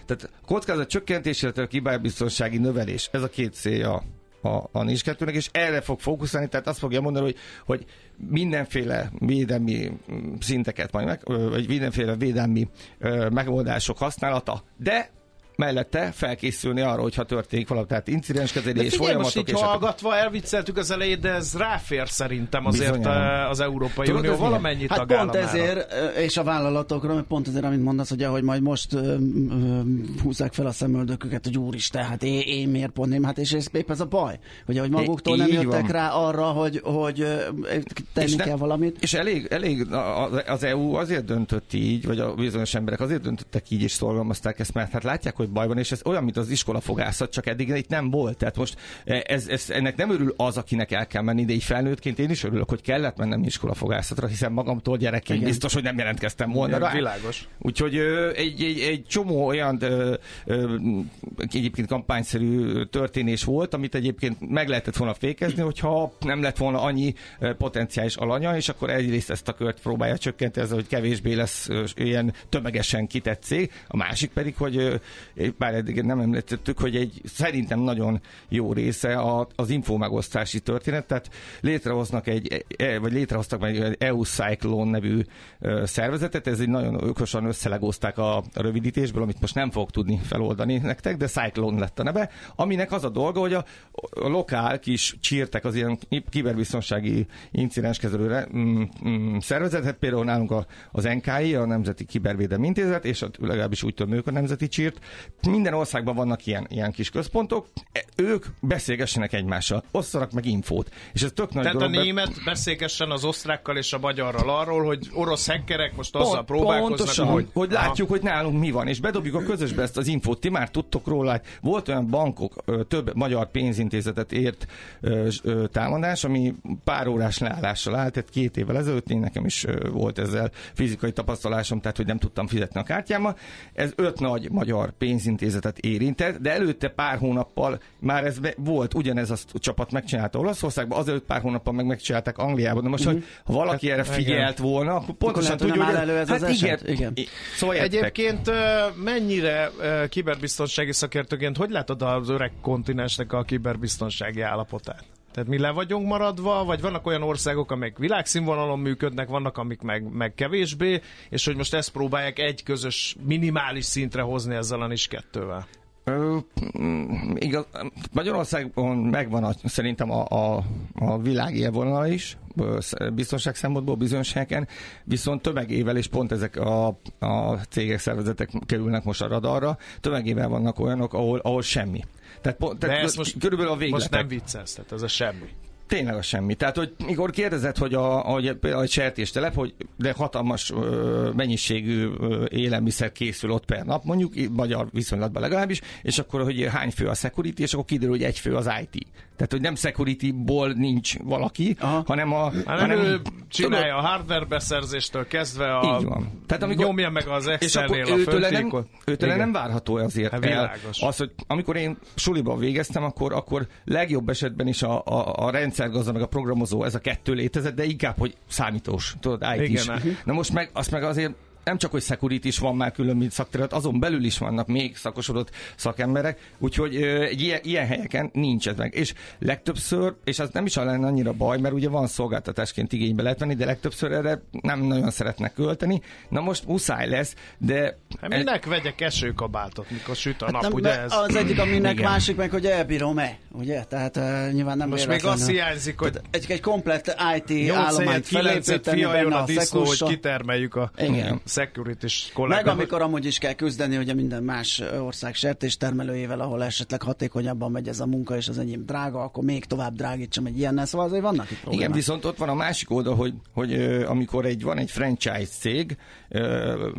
tehát kockázat csökkentés, illetve a kiberbiztonsági növelés. Ez a két célja a, a NIS 2 és erre fog fókuszálni, tehát azt fogja mondani, hogy, hogy mindenféle védelmi mm, szinteket majd meg, vagy mindenféle védelmi ö, megoldások használata, de mellette felkészülni arra, hogyha történik valami, tehát De incidenskezelés, figyelj, most folyamatok így és hallgatva elvicceltük az elejét, de ez ráfér szerintem azért Bizonyára. eh, az Európai Tudod, Unió valamennyi Hát pont ezért, ö, és a vállalatokra, mert pont ezért, amit mondasz, ugye, hogy majd most ö, húzzák fel a szemöldököket, hogy úristen, hát én, én miért pont nem, hát és ez épp ez a baj, hogy hogy maguktól nem jöttek van. rá arra, hogy, hogy tenni És ne- kell valamit. És elég, elég az EU azért döntött így, vagy a bizonyos emberek azért döntöttek így, és szorgalmazták ezt, mert hát látják, hogy baj van, és ez olyan, mint az iskolafogászat, csak eddig itt nem volt. Tehát most ez, ez, ennek nem örül az, akinek el kell menni, de így felnőttként én is örülök, hogy kellett mennem iskolafogászatra, hiszen magamtól gyerekként Igen. biztos, hogy nem jelentkeztem volna Igen, rá. világos. Úgyhogy egy, egy, egy csomó olyan ö, ö, egyébként kampányszerű történés volt, amit egyébként meg lehetett volna fékezni, hogyha nem lett volna annyi potenciális alanya, és akkor egyrészt ezt a kört próbálja csökkenteni, ez, hogy kevésbé lesz ilyen tömegesen kitett cég, a másik pedig, hogy bár eddig nem említettük, hogy egy szerintem nagyon jó része a, az info megosztási történet, tehát létrehoznak egy, e, vagy létrehoztak egy EU Cyclone nevű szervezetet, ez egy nagyon ökosan összelegozták a rövidítésből, amit most nem fogok tudni feloldani nektek, de Cyclone lett a neve, aminek az a dolga, hogy a, a lokál kis csírtek az ilyen kiberbiztonsági incidenskezelőre mm, mm, szervezetet, például nálunk a, az NKI, a Nemzeti Kibervédelmi Intézet, és a, legalábbis úgy tudom ők a Nemzeti Csírt. Minden országban vannak ilyen, ilyen kis központok, e, ők beszélgessenek egymással, osszanak meg infót. És ez tök nagy Tehát dolog, a német beszélgessen az osztrákkal és a magyarral arról, hogy orosz hackerek most azzal Pont, próbálkoznak, pontosan, hogy... hogy látjuk, hogy nálunk mi van, és bedobjuk a közösbe ezt az infót, ti már tudtok róla. Volt olyan bankok, több magyar pénzintézetet ért támadás, ami pár órás leállással állt, tehát két évvel ezelőtt én nekem is volt ezzel fizikai tapasztalásom, tehát hogy nem tudtam fizetni a kártyámmal. Ez öt nagy magyar pénzintézetet érintett, de előtte pár hónappal már ez be- volt, ugyanez a csapat megcsinálta Olaszországban, azelőtt pár hónappal meg megcsinálták Angliában. De most, hogy ha valaki erre figyelt volna, akkor pontosan lehet, hogy tudja, hogy elő ez hát az igen, eset? Igen. Szóval. Egyébként ö, mennyire kiberbiztonsági szakértőként, hogy látod az öreg kontinensnek a kiberbiztonsági állapotát? Tehát mi le vagyunk maradva, vagy vannak olyan országok, amik világszínvonalon működnek, vannak, amik meg, meg kevésbé, és hogy most ezt próbálják egy közös, minimális szintre hozni ezzel a NIS 2-vel? Ö, mm, igaz, Magyarországon megvan a, szerintem a, a, a világ élvonala is, biztonság szempontból bizonyos helyeken, viszont tömegével, és pont ezek a, a cégek, szervezetek kerülnek most a radarra, tömegével vannak olyanok, ahol, ahol semmi. Tehát, De tehát ez most, körülbelül a most végletek. nem viccelsz, tehát ez a semmi. Tényleg a semmi. Tehát, hogy mikor kérdezed, hogy a, például egy sertéstelep, hogy de hatalmas ö, mennyiségű ö, élelmiszer készül ott per nap, mondjuk magyar viszonylatban legalábbis, és akkor, hogy hány fő a security, és akkor kiderül, hogy egy fő az IT. Tehát, hogy nem security-ból nincs valaki, Aha. hanem a... Hanem ő csinálja a hardware beszerzéstől kezdve a... Így van. Tehát amikor, nyomja meg az Excel-nél a őtőle nem, őtőle nem várható azért Hát el. világos. Az, hogy amikor én suliban végeztem, akkor, akkor legjobb esetben is a, a, a rendszergazda meg a programozó, ez a kettő létezett, de inkább, hogy számítós, tudod, IT Igen, is. Na most meg, azt meg azért nem csak, hogy security is van már külön, mint szakterület, azon belül is vannak még szakosodott szakemberek, úgyhogy ö, egy ilyen, ilyen helyeken nincs ez meg. És legtöbbször, és az nem is lenne annyira baj, mert ugye van szolgáltatásként igénybe lehet venni, de legtöbbször erre nem nagyon szeretnek költeni. Na most muszáj lesz, de Hát minek vegyek esőkabátot, mikor süt a nap, nem, ugye ez? Az egyik, aminek Igen. másik meg, hogy elbírom-e, ugye? Tehát uh, nyilván nem Most még azt hiányzik, hogy Tehát egy, egy komplett IT 8 állományt felépíteni benne a a disznó, hogy kitermeljük a Igen. Security-s Meg kollégákat. amikor amúgy is kell küzdeni, ugye minden más ország sertéstermelőjével, ahol esetleg hatékonyabban megy ez a munka, és az enyém drága, akkor még tovább drágítsam egy ilyennel, szóval azért vannak itt problémák. Igen, viszont ott van a másik oldal, hogy, hogy amikor egy, van egy franchise cég,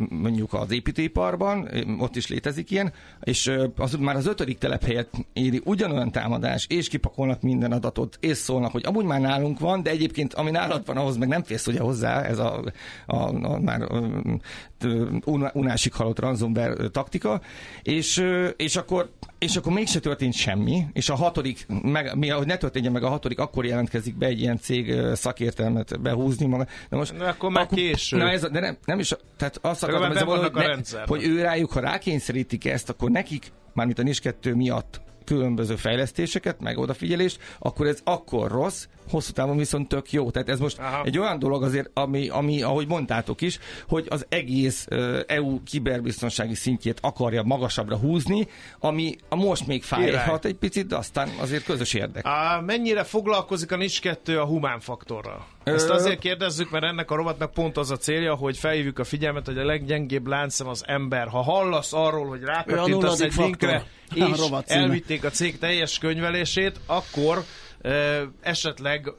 mondjuk az építőiparban, ott is létezik ilyen, és az már az ötödik telephelyet éri ugyanolyan támadás, és kipakolnak minden adatot, és szólnak, hogy amúgy már nálunk van, de egyébként ami nálad van, ahhoz meg nem férsz ugye hozzá, ez a, a, a már un- unásig halott ransomware taktika, és, és akkor és akkor mégse történt semmi, és a hatodik, meg, mi, hogy ne történjen meg a hatodik, akkor jelentkezik be egy ilyen cég szakértelmet behúzni maga. De most, Na, akkor már késő. Na ez, de nem, nem is, tehát azt akartam, Legalább ezzel nem valahogy vannak a ne- hogy ő rájuk, ha rákényszerítik ezt, akkor nekik, mármint a NIS 2 miatt különböző fejlesztéseket, meg odafigyelést, akkor ez akkor rossz, hosszú távon viszont tök jó. Tehát ez most Aha. Egy olyan dolog azért, ami, ami, ahogy mondtátok is, hogy az egész EU kiberbiztonsági szintjét akarja magasabbra húzni, ami a most még fájhat egy picit, de aztán azért közös érdek. Á, mennyire foglalkozik a NIS 2 a humán faktorral? Ezt azért kérdezzük, mert ennek a rovatnak pont az a célja, hogy felhívjuk a figyelmet, hogy a leggyengébb láncszem az ember. Ha hallasz arról, hogy rákattintasz egy faktor. linkre, A és címe. elvitték a cég teljes könyvelését, akkor esetleg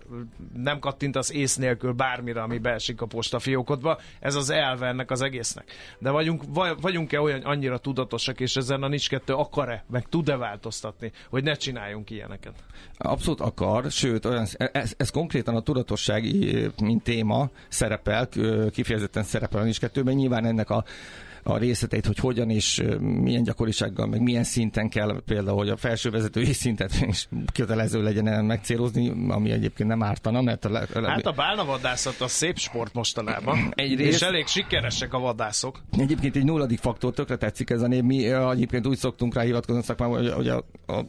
nem kattintasz ész nélkül bármire, ami beesik a postafiókodba. Ez az elve ennek az egésznek. De vagyunk, vagyunk-e olyan annyira tudatosak, és ezen a NIS 2 akar-e, meg tud-e változtatni, hogy ne csináljunk ilyeneket? Abszolút akar, sőt, olyan, ez, ez konkrétan a tudatossági, mint téma szerepel, kifejezetten szerepel a NIS 2-ben, nyilván ennek a a részleteit, hogy hogyan és milyen gyakorisággal, meg milyen szinten kell például, hogy a felső vezetői szintet is kötelező legyen megcélozni, ami egyébként nem ártana, mert a, le, Hát a bálnavadászat a szép sport mostanában, Egyrészt- és elég sikeresek a vadászok. Egyébként egy nulladik faktor, tökre tetszik ez a név. Mi egyébként úgy szoktunk rá hivatkozni a szakmában, hogy, hogy a, a,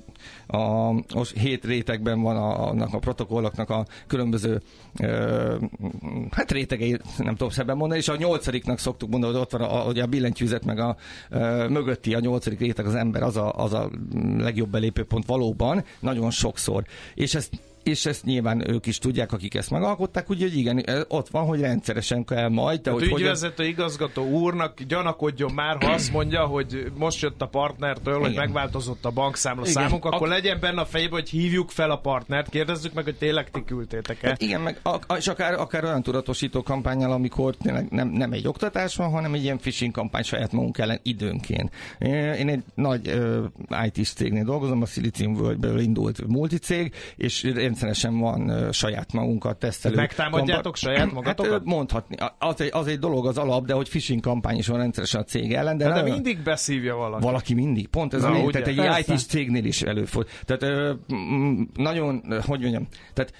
a, a hét rétegben van a, annak a protokolloknak a különböző ö, hát rétegei, nem tudom szebben mondani, és a nyolcadiknak szoktuk mondani, hogy ott van a, ugye a billentyűzet, meg a ö, mögötti a nyolcadik réteg az ember, az a, az a legjobb belépőpont valóban, nagyon sokszor. És ezt és ezt nyilván ők is tudják, akik ezt megalkották, úgyhogy igen, ott van, hogy rendszeresen kell majd, de A hogy hogyan... ügyvezető igazgató úrnak gyanakodjon már, ha azt mondja, hogy most jött a partnertől, hogy Igen. megváltozott a bankszámla Igen. számunk, akkor Ak- legyen benne a fejében, hogy hívjuk fel a partnert, kérdezzük meg, hogy tényleg ti küldtétek-e. Hát igen, meg a, és akár, akár olyan tudatosító kampányal, amikor tényleg nem, nem egy oktatás van, hanem egy ilyen phishing kampány saját magunk ellen időnként. Én egy nagy uh, IT-s cégnél dolgozom, a Silicium Worldből indult multicég, és rendszeresen van saját magunkat tesztelő. Megtámadjátok saját magatokat? Hát, mondhatni. Az egy, az egy dolog az alap, de hogy phishing kampány is van rendszeresen a cég ellen. De, De, de nagyon- mindig beszívja valaki. valaki mindig. Pont ez Na, a lényeg. Tehát egy Persze. IT-s cégnél is előfordul. Tehát ö, nagyon, hogy mondjam, tehát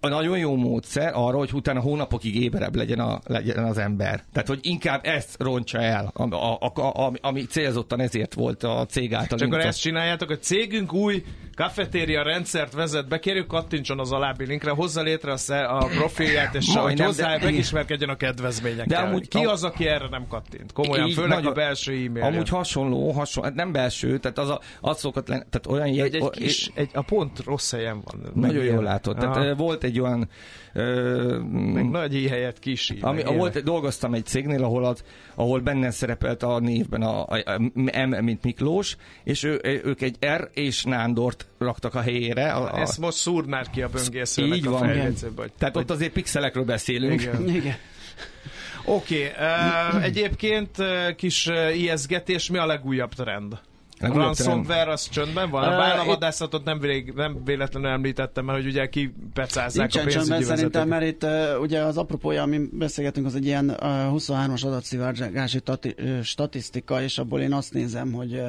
a nagyon jó módszer arra, hogy utána hónapokig éberebb legyen, a, legyen az ember. Tehát, hogy inkább ezt rontsa el, a, a, a, a, ami célzottan ezért volt a cég által. És akkor ezt csináljátok, a cégünk új kafetéria rendszert vezet be, kérjük kattintson az alábbi linkre, hozza létre a, sze- a profilját, és Majdnem, hogy hozzá de- megismerkedjen a kedvezményekkel. De amúgy- Ki az, aki erre nem kattint? Komolyan, Így, főleg nagyon- a belső e-mail. Amúgy hasonló, hasonló, hát nem belső, tehát az, a, az szokott lenni, tehát olyan egy, jegy, egy kis, egy, a pont rossz helyen van. Nagyon jól látod. Tehát Aha. volt egy olyan ö, Meg nagy i helyett kis i, Ami, volt, dolgoztam egy cégnél, ahol, az, ahol benne szerepelt a névben a, a, a M, mint Miklós, és ő, ők egy R és Nándort raktak a helyére. A, a, Ezt most szúrd már ki a böngészőnek Így a van. hogy- tehát ott azért pixelekről beszélünk. Igen. Igen. Oké, okay, uh, egyébként uh, kis uh, ijeszgetés, mi a legújabb trend? Ransomware az csöndben van? A bálnavadászatot nem, vég, nem véletlenül említettem, mert hogy ugye kipecázzák a Nincsen csöndben pénzügyi szerintem, mert itt uh, ugye az apropója, ami beszélgetünk, az egy ilyen uh, 23-as adatszivárgási tati, statisztika, és abból én azt nézem, hogy uh,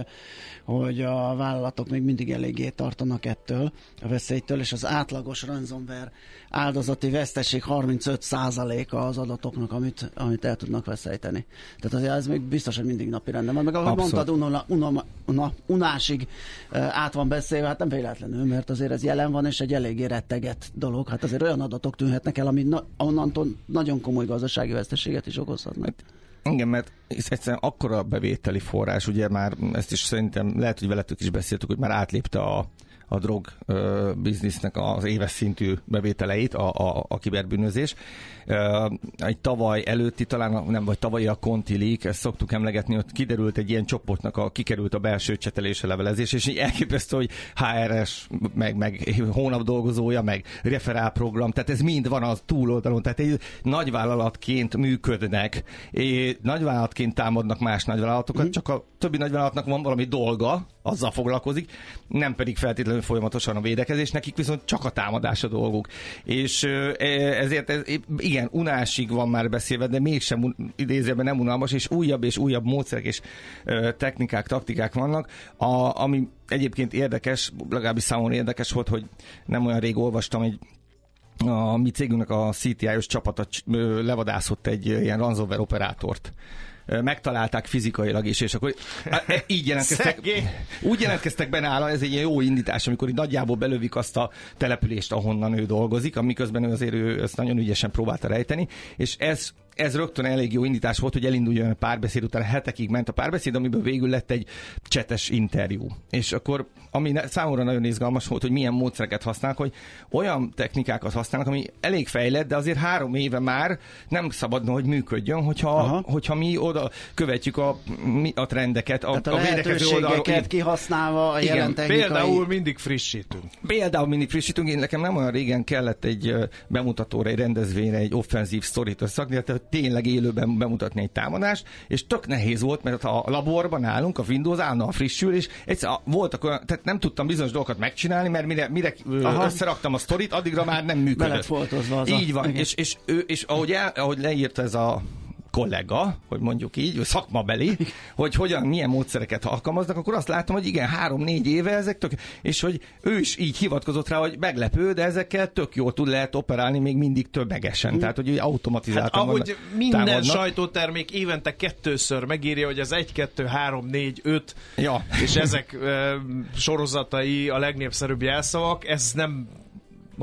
hogy a vállalatok még mindig eléggé tartanak ettől, a veszélytől, és az átlagos ransomware áldozati veszteség 35%-a az adatoknak, amit, amit el tudnak veszélyteni. Tehát azért ez még biztos, hogy mindig napi rendben van. Meg ahogy Abszolút. mondtad, unona, unoma, una, unásig át van beszélve, hát nem véletlenül, mert azért ez jelen van, és egy eléggé retteget dolog. Hát azért olyan adatok tűnhetnek el, ami na, onnantól nagyon komoly gazdasági veszteséget is okozhatnak. Igen, mert ez egyszerűen akkora bevételi forrás, ugye már ezt is szerintem lehet, hogy veletek is beszéltük, hogy már átlépte a, a drog ö, biznisznek az éves szintű bevételeit, a, a, a kiberbűnözés. Ö, egy tavaly előtti, talán nem, vagy tavalyi a Conti Leak, ezt szoktuk emlegetni, hogy kiderült egy ilyen csoportnak, a, kikerült a belső csetelése levelezés, és így elképesztő, hogy HRS, meg, meg hónap dolgozója, meg referálprogram, tehát ez mind van az túloldalon, tehát egy nagyvállalatként működnek, és nagyvállalatként támadnak más nagyvállalatokat, csak a többi nagyvállalatnak van valami dolga, azzal foglalkozik, nem pedig feltétlenül folyamatosan a védekezés, nekik viszont csak a támadás a dolguk. És ö, ezért ez, igen, unásig van már beszélve, de mégsem idézőben nem unalmas, és újabb és újabb módszerek és technikák, taktikák vannak, a, ami egyébként érdekes, legalábbis számomra érdekes volt, hogy nem olyan rég olvastam egy a mi cégünknek a CTI-os csapata levadászott egy ilyen ransomware operátort. Megtalálták fizikailag is, és akkor e, így jelentkeztek, Szegény. úgy jelentkeztek be nála, ez egy ilyen jó indítás, amikor így nagyjából belövik azt a települést, ahonnan ő dolgozik, amiközben ő azért ő ezt nagyon ügyesen próbálta rejteni, és ez ez rögtön elég jó indítás volt, hogy elinduljon a párbeszéd, utána hetekig ment a párbeszéd, amiből végül lett egy csetes interjú. És akkor, ami számomra nagyon izgalmas volt, hogy milyen módszereket használnak, hogy olyan technikákat használnak, ami elég fejlett, de azért három éve már nem szabadna, hogy működjön, hogyha, Aha. hogyha mi oda követjük a, mi- a trendeket, a, Tehát a, a védekező oldalról. kihasználva a Igen, jelen technikai... Például mindig frissítünk. Például mindig frissítünk, én nekem nem olyan régen kellett egy bemutatóra, egy rendezvényre egy offenzív sztorit összerakni, tehát tényleg élőben bemutatni egy támadást, és tök nehéz volt, mert a laborban állunk, a Windows állandóan frissül, és egyszer voltak olyan, tehát nem tudtam bizonyos dolgokat megcsinálni, mert mire, mire Aha. összeraktam a sztorit, addigra már nem működött. Az Így van, igen. és, és, ő, és ahogy, el, ahogy leírta ez a kollega, hogy mondjuk így, vagy szakmabeli, hogy hogyan, milyen módszereket alkalmaznak, akkor azt látom, hogy igen, három-négy éve ezek tök, és hogy ő is így hivatkozott rá, hogy meglepő, de ezekkel tök jól tud lehet operálni még mindig többegesen. Tehát, hogy automatizáltan Hát, ahogy vannak- minden támadnak. sajtótermék évente kettőször megírja, hogy az 1, 2, 3, 4, 5, Ja. és ezek ö, sorozatai a legnépszerűbb jelszavak, ez nem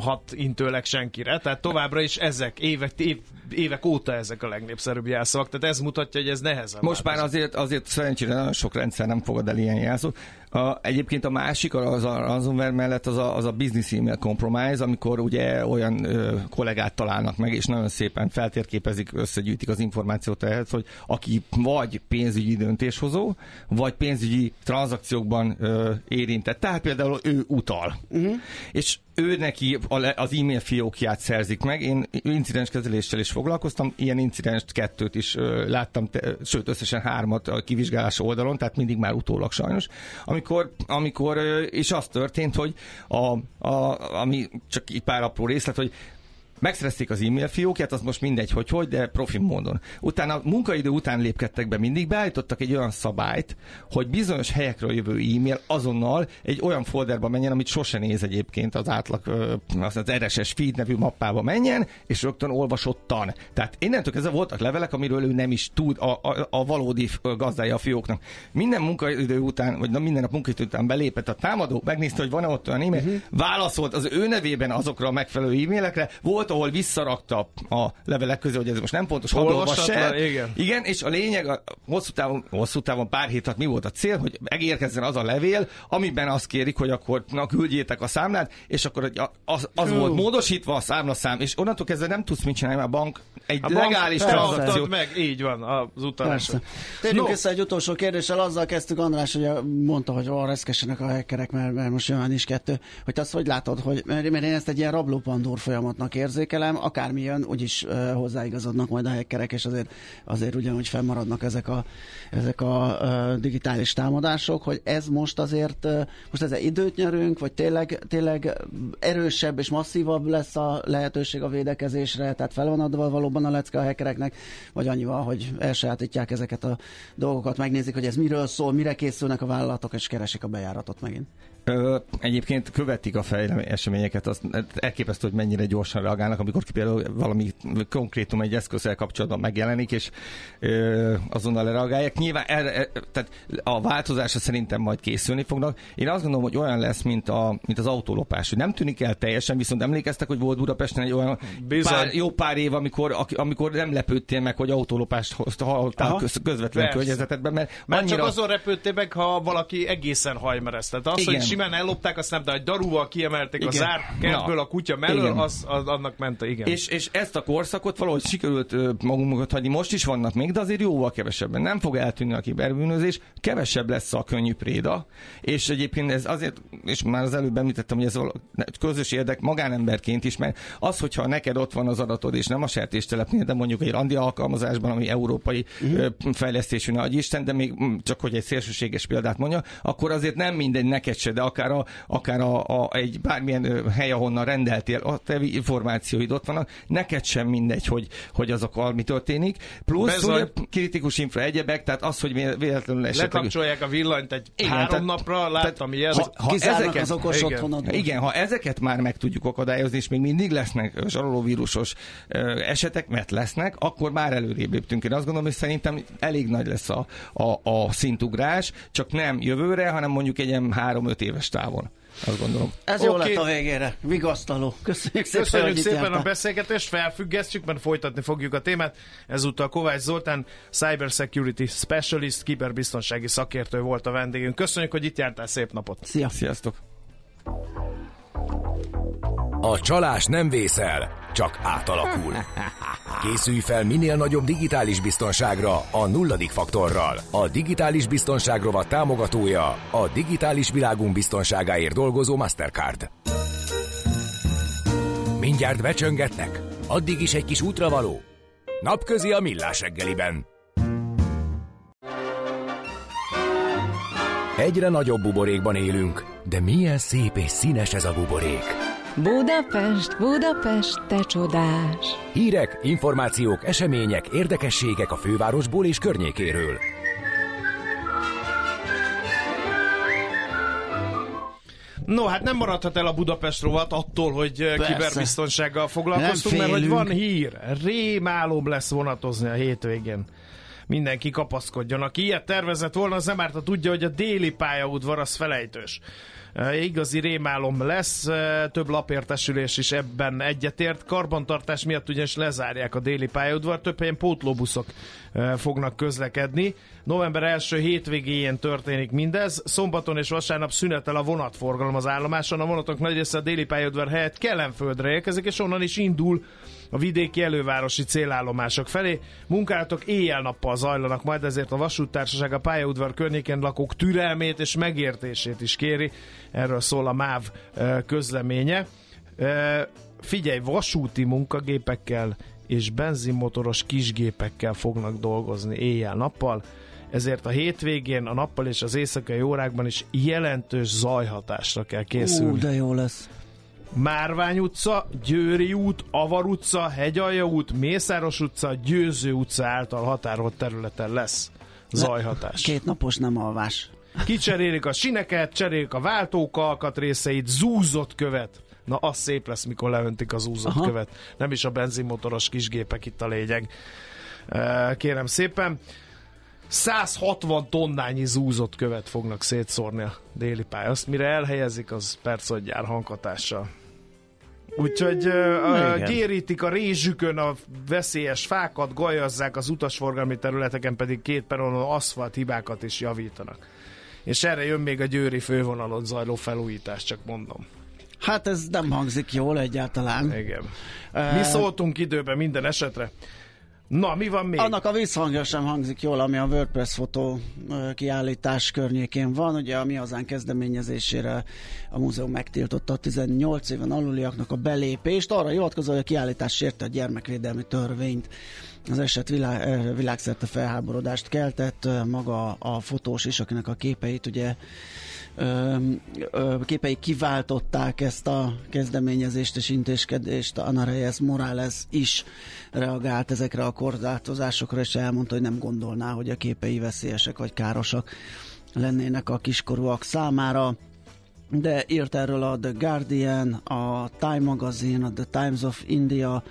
hat intőleg senkire, tehát továbbra is ezek, évek, év, évek óta ezek a legnépszerűbb jelszavak, tehát ez mutatja, hogy ez nehezen Most már azért, azért szerencsére nagyon sok rendszer nem fogad el ilyen jelszót. A, egyébként a másik, az a ransomware mellett az a, az a business email compromise, amikor ugye olyan ö, kollégát találnak meg, és nagyon szépen feltérképezik, összegyűjtik az információt ehhez, hogy aki vagy pénzügyi döntéshozó, vagy pénzügyi tranzakciókban ö, érintett. Tehát például ő utal. Uh-huh. És ő neki az e-mail fiókját szerzik meg. Én incidens kezeléssel is foglalkoztam, ilyen incidens kettőt is láttam, te, sőt összesen hármat a kivizsgálás oldalon, tehát mindig már utólag sajnos. Amikor, amikor és az történt, hogy a, a, ami csak egy pár apró részlet, hogy megszerezték az e-mail fiókját, az most mindegy, hogy hogy, de profi módon. Utána munkaidő után lépkedtek be mindig, beállítottak egy olyan szabályt, hogy bizonyos helyekről jövő e-mail azonnal egy olyan folderba menjen, amit sose néz egyébként az átlag, az RSS feed nevű mappába menjen, és rögtön olvasottan. Tehát innentől kezdve voltak levelek, amiről ő nem is tud a, a, a valódi gazdája a fióknak. Minden munkaidő után, vagy na, minden nap munkaidő után belépett a támadó, megnézte, hogy van-e ott olyan e-mail, uh-huh. válaszolt az ő nevében azokra a megfelelő e-mailekre, volt, ahol visszarakta a levelek közé, hogy ez most nem pontos, hadd olvass el. Igen. Igen, és a lényeg, a hosszú távon, hosszú távon pár hét alatt mi volt a cél, hogy megérkezzen az a levél, amiben azt kérik, hogy akkor na, küldjétek a számlát, és akkor az, az volt módosítva a számlaszám, és onnantól kezdve nem tudsz mit csinálni, mert a bank egy A legális te tranzakció. adtad meg, így van, az utalás. Persze. Térjünk No. vissza egy utolsó kérdéssel, azzal kezdtük András, hogy mondta, hogy reszkesenek a hackerek, mert, mert most jön is kettő, hogy azt hogy látod, hogy, mert mert én ezt egy ilyen rablópandúr folyamatnak érzékelem, akármi jön, úgyis uh, hozzáigazodnak majd a hackerek, és azért, azért ugyanúgy fennmaradnak ezek a, ezek a uh, digitális támadások, hogy ez most azért, uh, most ezzel időt nyerünk, vagy tényleg, tényleg erősebb és masszívabb lesz a lehetőség a védekezésre, tehát fel van adva valóban a lecke a hackereknek, vagy annyival, hogy elsajátítják ezeket a dolgokat, megnézik, hogy ez miről szól, mire készülnek a vállalatok, és keresik a bejáratot megint. Egyébként követik a fejlem eseményeket, azt elképesztő, hogy mennyire gyorsan reagálnak, amikor például valami konkrétum egy eszközzel kapcsolatban megjelenik, és azonnal reagálják. Nyilván erre, e, tehát a változásra szerintem majd készülni fognak. Én azt gondolom, hogy olyan lesz, mint, a, mint az autólopás, hogy nem tűnik el teljesen, viszont emlékeztek, hogy volt Budapesten egy olyan Bizony. pár, jó pár év, amikor, amikor nem lepődtél meg, hogy autólopást Aha. köz, közvetlen Persze. környezetedben, mert Mert annyira... csak azon repültél meg, ha valaki egészen hajmereszt. Tehát az, Igen. hogy simán ellopták, azt nem, de hogy darúval kiemelték Igen. a zár kertből Na. a kutya mellől, Igen. az, az, annak ment, igen. És, és ezt a korszakot valahogy sikerült magunkat hagyni, most is vannak még, de azért jóval kevesebben. Nem fog eltűnni a kiberbűnözés, kevesebb lesz a könnyű préda, és egyébként ez azért, és már az előbb említettem, hogy ez közös érdek magánemberként is, mert az, hogyha neked ott van az adatod, és nem a sertéstelepnél, de mondjuk egy randi alkalmazásban, ami európai uh-huh. fejlesztésű nagy Isten, de még csak hogy egy szélsőséges példát mondja, akkor azért nem mindegy neked se, de akár, a, akár a, a, egy bármilyen hely, ahonnan rendeltél, a te információid ott vannak, neked sem mindegy, hogy, hogy azokkal mi történik. Plusz Bezony. ugye, kritikus infra egyebek, tehát az, hogy vé- véletlenül esetleg... Lekapcsolják a villanyt egy Igen, három tehát- napra, láttam ilyet. ha- ha ezeket- az okos igen. otthonodból. igen, ha ezeket már meg tudjuk akadályozni, és még mindig lesznek zsarolóvírusos ö, esetek, mert lesznek, akkor már előrébb léptünk. Én azt gondolom, hogy szerintem elég nagy lesz a, a, a szintugrás, csak nem jövőre, hanem mondjuk egy ilyen három-öt éves távon. Azt gondolom. Ez jó Oké. lett a végére. Vigasztaló. Köszönjük szépen, Köszönjük szépen a beszélgetést, felfüggesztjük, mert folytatni fogjuk a témát. Ezúttal Kovács Zoltán, Cyber Security Specialist, kiberbiztonsági szakértő volt a vendégünk. Köszönjük, hogy itt jártál, szép napot! Szia. Sziasztok! A csalás nem vészel, csak átalakul. Készülj fel minél nagyobb digitális biztonságra a nulladik faktorral. A digitális biztonság rovat támogatója a digitális világunk biztonságáért dolgozó Mastercard. Mindjárt becsöngetnek? Addig is egy kis útravaló? Napközi a millás reggeliben. Egyre nagyobb buborékban élünk, de milyen szép és színes ez a buborék. Budapest, Budapest, te csodás! Hírek, információk, események, érdekességek a fővárosból és környékéről. No, hát nem maradhat el a Budapest rovat attól, hogy Persze. kiberbiztonsággal foglalkoztunk, mert hogy van hír. Rémálom lesz vonatozni a hétvégén. Mindenki kapaszkodjon. Aki ilyet tervezett volna, az nem árta tudja, hogy a déli pályaudvar az felejtős. E, Igazi rémálom lesz, e, több lapértesülés is ebben egyetért. Karbantartás miatt ugyanis lezárják a déli pályaudvar, több helyen pótlóbuszok e, fognak közlekedni. November első hétvégéjén történik mindez. Szombaton és vasárnap szünetel a vonatforgalom az állomáson. A vonatok nagy része a déli pályaudvar helyett Kelenföldre érkezik, és onnan is indul a vidéki elővárosi célállomások felé. Munkálatok éjjel-nappal zajlanak, majd ezért a vasúttársaság a pályaudvar környéken lakók türelmét és megértését is kéri. Erről szól a MÁV közleménye. Figyelj, vasúti munkagépekkel és benzinmotoros kisgépekkel fognak dolgozni éjjel-nappal, ezért a hétvégén, a nappal és az éjszakai órákban is jelentős zajhatásra kell készülni. Ú, de jó lesz. Márvány utca, Győri út, Avar utca, Hegyalja út, Mészáros utca, Győző utca által határolt területen lesz zajhatás. Két napos nem alvás. Kicserélik a sineket, cserélik a váltók alkatrészeit, zúzott követ. Na, az szép lesz, mikor leöntik az zúzott Aha. követ. Nem is a benzinmotoros kisgépek itt a lényeg. Kérem szépen. 160 tonnányi zúzott követ fognak szétszórni a déli pálya. Azt mire elhelyezik, az perc, hogy jár hanghatással. Úgyhogy uh, Igen. a rézsükön a veszélyes fákat, gajazzák az utasforgalmi területeken pedig két peronon aszfalt hibákat is javítanak. És erre jön még a győri fővonalon zajló felújítás, csak mondom. Hát ez nem hangzik jól egyáltalán. Igen. Eh, Mi szóltunk időben minden esetre. Na, mi van még? Annak a visszhangja sem hangzik jól, ami a WordPress fotó kiállítás környékén van. Ugye a mi hazán kezdeményezésére a múzeum megtiltotta a 18 éven aluliaknak a belépést. Arra hivatkozva, hogy a kiállítás sérte a gyermekvédelmi törvényt. Az eset világ, világszerte felháborodást keltett. Maga a fotós is, akinek a képeit ugye ö, ö, képei kiváltották ezt a kezdeményezést és intézkedést. Ana Reyes Morales is reagált ezekre a korlátozásokra, és elmondta, hogy nem gondolná, hogy a képei veszélyesek vagy károsak lennének a kiskorúak számára. De írt erről a The Guardian, a Time Magazine, a The Times of India,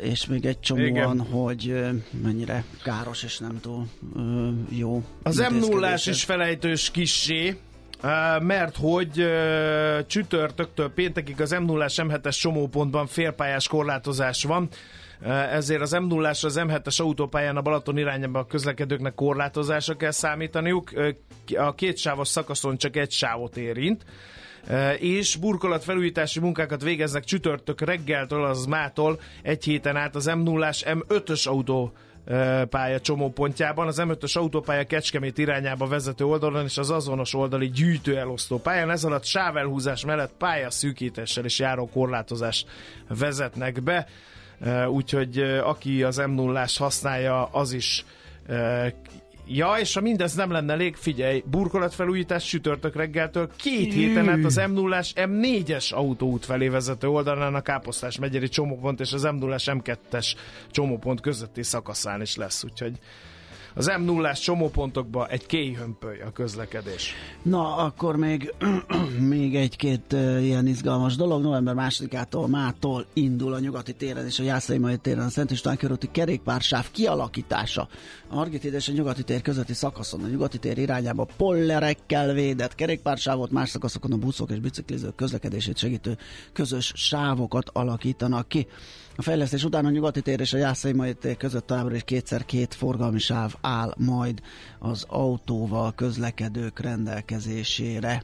És még egy csomóan, Igen. hogy mennyire káros és nem túl ö, jó. Az m 0 intézkedés ez. is felejtős kissé, Uh, mert hogy uh, csütörtöktől péntekig az m 0 M7-es csomópontban félpályás korlátozás van, Uh, ezért az m 0 az M7-es autópályán a Balaton irányába a közlekedőknek korlátozásra kell számítaniuk. Uh, A két sávos szakaszon csak egy sávot érint. És burkolatfelújítási munkákat végeznek csütörtök reggeltől, az mától egy héten át az m 0 M5-ös autó pálya csomópontjában, az M5-ös autópálya Kecskemét irányába vezető oldalon és az azonos oldali gyűjtő elosztó pályán. Ez alatt sávelhúzás mellett pályaszűkítéssel és járó korlátozás vezetnek be, úgyhogy aki az m 0 használja, az is Ja, és ha mindez nem lenne elég, figyelj, burkolatfelújítás csütörtök reggeltől két héten át az m 0 M4-es autóút felé vezető oldalán a Káposztás megyeri csomópont és az m 0 M2-es csomópont közötti szakaszán is lesz, úgyhogy az m 0 csomópontokba egy kéjhömpöly a közlekedés. Na, akkor még, még egy-két uh, ilyen izgalmas dolog. November másodikától mától indul a nyugati téren és a Jászai téren a Szent István körúti kerékpársáv kialakítása. A Margit és a nyugati tér közötti szakaszon a nyugati tér irányába pollerekkel védett kerékpársávot, más szakaszokon a buszok és biciklizők közlekedését segítő közös sávokat alakítanak ki. A fejlesztés után a nyugati tér és a Jászai Mai tér között továbbra is kétszer két forgalmi sáv áll majd az autóval közlekedők rendelkezésére.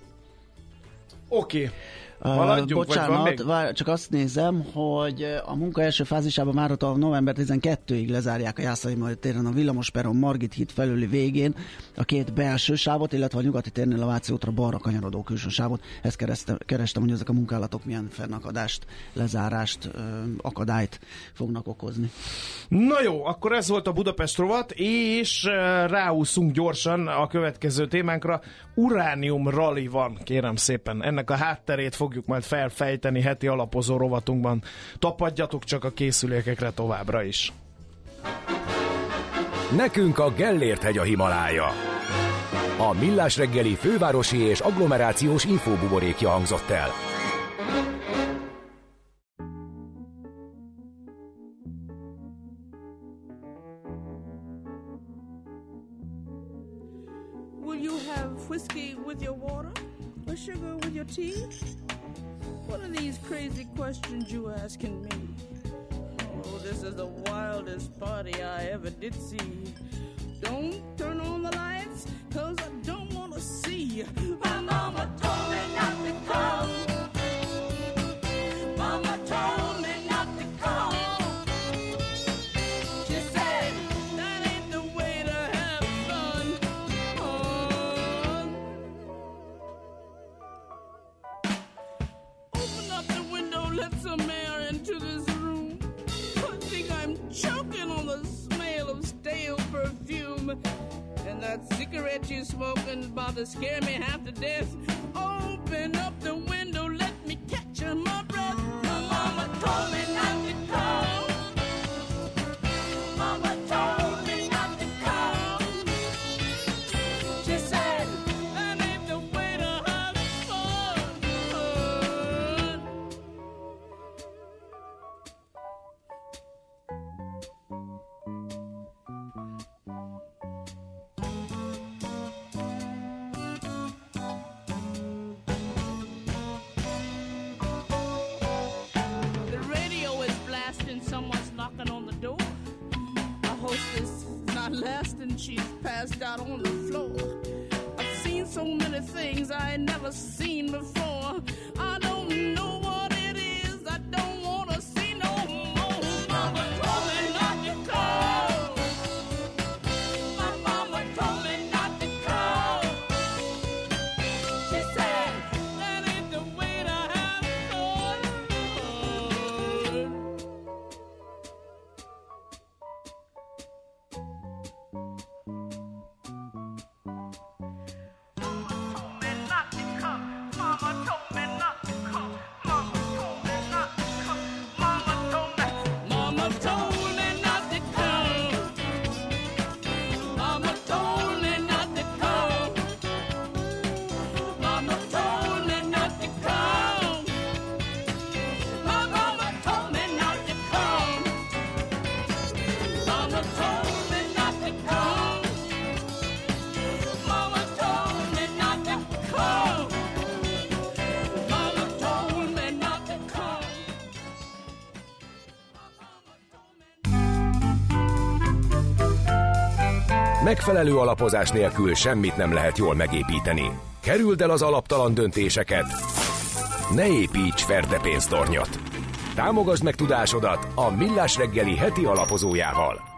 Oké, okay. Van bocsánat, vár, csak azt nézem, hogy a munka első fázisában már a november 12-ig lezárják a Jászai Majd téren a Villamosperon Margit híd felüli végén a két belső sávot, illetve a nyugati térnél a Váci útra balra kanyarodó külső sávot. Ezt kerestem, kerestem, hogy ezek a munkálatok milyen fennakadást, lezárást, akadályt fognak okozni. Na jó, akkor ez volt a Budapest rovat, és ráúszunk gyorsan a következő témánkra. Uránium rally van, kérem szépen. Ennek a hátterét fogjuk majd felfejteni heti alapozó rovatunkban. Tapadjatok csak a készülékekre továbbra is. Nekünk a Gellért hegy a Himalája. A Millás reggeli fővárosi és agglomerációs infóbuborékja hangzott el. You have whiskey with your water or sugar with your tea? What are these crazy questions you asking me? Oh, this is the wildest party I ever did see. Don't turn on the lights, cause I don't wanna see. You smoking to scare me half to death. Open up Megfelelő alapozás nélkül semmit nem lehet jól megépíteni. Kerüld el az alaptalan döntéseket. Ne építs ferde pénztornyot. Támogasd meg tudásodat a Millás reggeli heti alapozójával.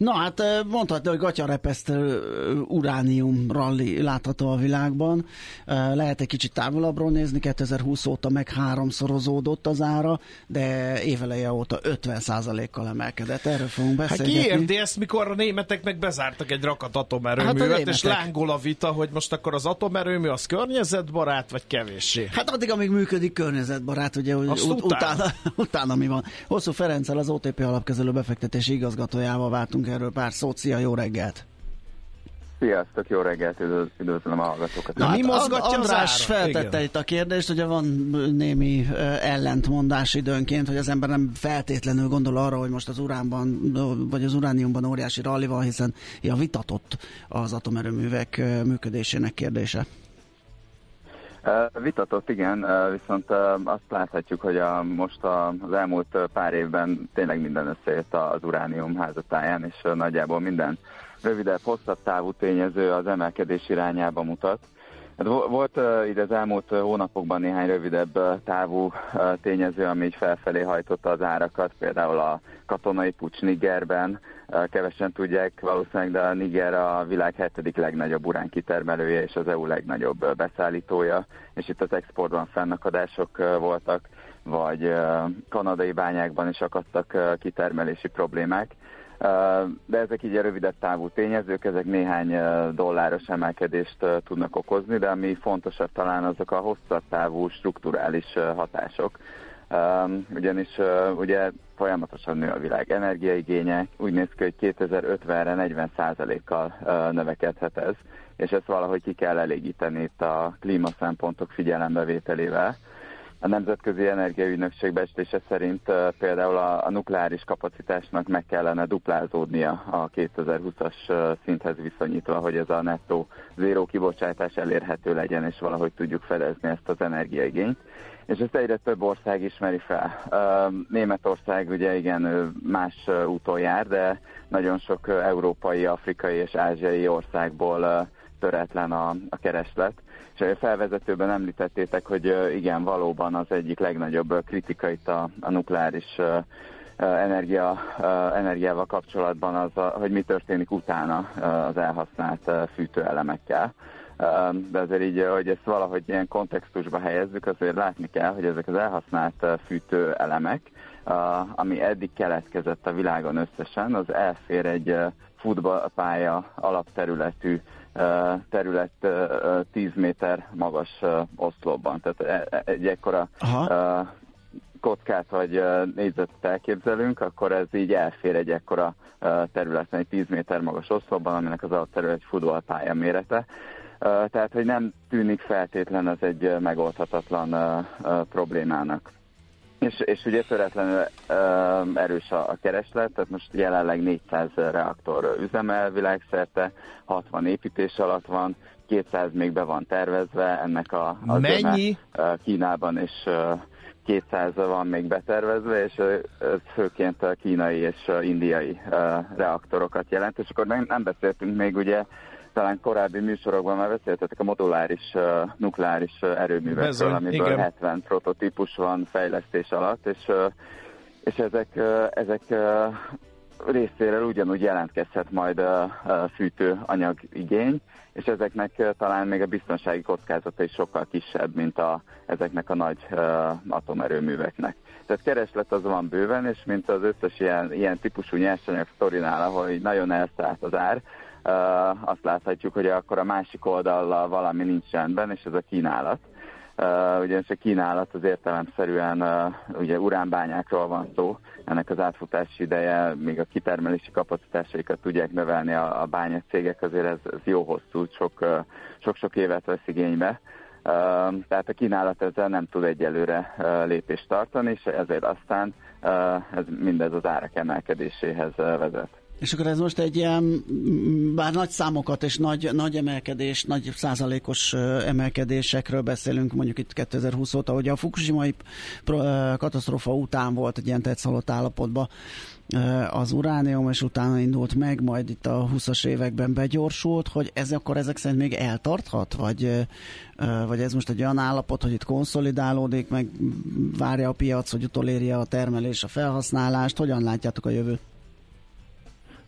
Na hát mondhatni, hogy gatyarepesztő uránium rally látható a világban. Eh, Lehet egy kicsit távolabbról nézni, 2020 óta meg háromszorozódott az ára, de éveleje óta 50%-kal emelkedett. Erről fogunk Hát beszélgetni. ki érti ezt, mikor a németek meg bezártak egy rakat atomerőművet, Hát hát és lángol a vita, hogy most akkor az atomerőmű az környezetbarát, vagy kevéssé. Hát addig, amíg működik környezetbarát, ugye hogy Azt ut- utána, utána mi van. Hosszú Ferenccel, az OTP alapkezelő befektetési igazgatójával váltunk erről pár szót. Szia, jó reggelt! Sziasztok, jó reggelt, üdv- üdvözlöm a hallgatókat. Na, mi Hát mozgatja András feltette Igen. itt a kérdést, ugye van némi ellentmondás időnként, hogy az ember nem feltétlenül gondol arra, hogy most az uránban, vagy az urániumban óriási ralli van, hiszen ja, vitatott az atomerőművek működésének kérdése. Vitatott, igen, viszont azt láthatjuk, hogy a, most a, az elmúlt pár évben tényleg minden összejött az uránium házatáján, és nagyjából minden rövidebb, hosszabb távú tényező az emelkedés irányába mutat. Hát vo- Volt uh, így az elmúlt hónapokban néhány rövidebb uh, távú uh, tényező, ami így felfelé hajtotta az árakat, például a katonai pucs Nigerben, uh, kevesen tudják valószínűleg, de a Niger a világ hetedik legnagyobb uránkitermelője és az EU legnagyobb uh, beszállítója, és itt az exportban fennakadások uh, voltak, vagy uh, kanadai bányákban is akadtak uh, kitermelési problémák. De ezek így a rövidebb távú tényezők, ezek néhány dolláros emelkedést tudnak okozni, de ami fontosabb talán azok a hosszabb távú strukturális hatások. Ugyanis ugye folyamatosan nő a világ energiaigénye, úgy néz ki, hogy 2050-re 40%-kal növekedhet ez, és ezt valahogy ki kell elégíteni itt a klímaszempontok figyelembevételével. A Nemzetközi Energiaügynökség becslése szerint például a, a nukleáris kapacitásnak meg kellene duplázódnia a 2020-as szinthez viszonyítva, hogy ez a nettó zéró kibocsátás elérhető legyen, és valahogy tudjuk fedezni ezt az energiaigényt. És ezt egyre több ország ismeri fel. Németország ugye igen más úton jár, de nagyon sok európai, afrikai és ázsiai országból töretlen a, a kereslet. Felvezetőben említettétek, hogy igen, valóban az egyik legnagyobb kritika itt a, a nukleáris energia, energiával kapcsolatban az, hogy mi történik utána az elhasznált fűtőelemekkel. De azért így, hogy ezt valahogy ilyen kontextusba helyezzük, azért látni kell, hogy ezek az elhasznált fűtőelemek, ami eddig keletkezett a világon összesen, az elfér egy futballpálya alapterületű terület 10 méter magas oszlopban. Tehát e, e, egy ekkora Aha. kockát vagy négyzetet elképzelünk, akkor ez így elfér egy ekkora területen, egy 10 méter magas oszlopban, aminek az alapterület egy futballpálya mérete. Tehát, hogy nem tűnik feltétlen az egy megoldhatatlan problémának. És, és ugye töretlenül uh, erős a, a kereslet, tehát most jelenleg 400 reaktor üzemel világszerte, 60 építés alatt van, 200 még be van tervezve, ennek a, a Mennyi? Zöme, Kínában is uh, 200 van még betervezve, és főként a kínai és indiai reaktorokat jelent, és akkor nem, nem beszéltünk még ugye talán korábbi műsorokban már beszéltetek a moduláris uh, nukleáris uh, erőművekről, Bezony, amiből igen. 70 prototípus van fejlesztés alatt, és, uh, és ezek, uh, ezek uh, részéről ugyanúgy jelentkezhet majd a, a fűtőanyag igény, és ezeknek talán még a biztonsági kockázata is sokkal kisebb, mint a, ezeknek a nagy uh, atomerőműveknek. Tehát kereslet az van bőven, és mint az összes ilyen, ilyen típusú nyersanyag sztorinál, ahol így nagyon elszállt az ár, azt láthatjuk, hogy akkor a másik oldallal valami nincs rendben, és ez a kínálat. Uh, ugyanis a kínálat az értelemszerűen uh, ugye uránbányákról van szó, ennek az átfutási ideje, még a kitermelési kapacitásaikat tudják növelni a, a bányacégek, azért ez, ez jó hosszú, sok, sok-sok évet vesz igénybe. Uh, tehát a kínálat ezzel nem tud egyelőre uh, lépést tartani, és ezért aztán uh, ez mindez az árak emelkedéséhez vezet. És akkor ez most egy ilyen, bár nagy számokat és nagy, nagy emelkedés, nagy százalékos emelkedésekről beszélünk, mondjuk itt 2020 óta, hogy a Fukushima-i katasztrófa után volt egy ilyen tetszalott állapotban az uránium, és utána indult meg, majd itt a 20-as években begyorsult, hogy ez akkor ezek szerint még eltarthat, vagy, vagy ez most egy olyan állapot, hogy itt konszolidálódik, meg várja a piac, hogy utolérje a termelés, a felhasználást, hogyan látjátok a jövőt?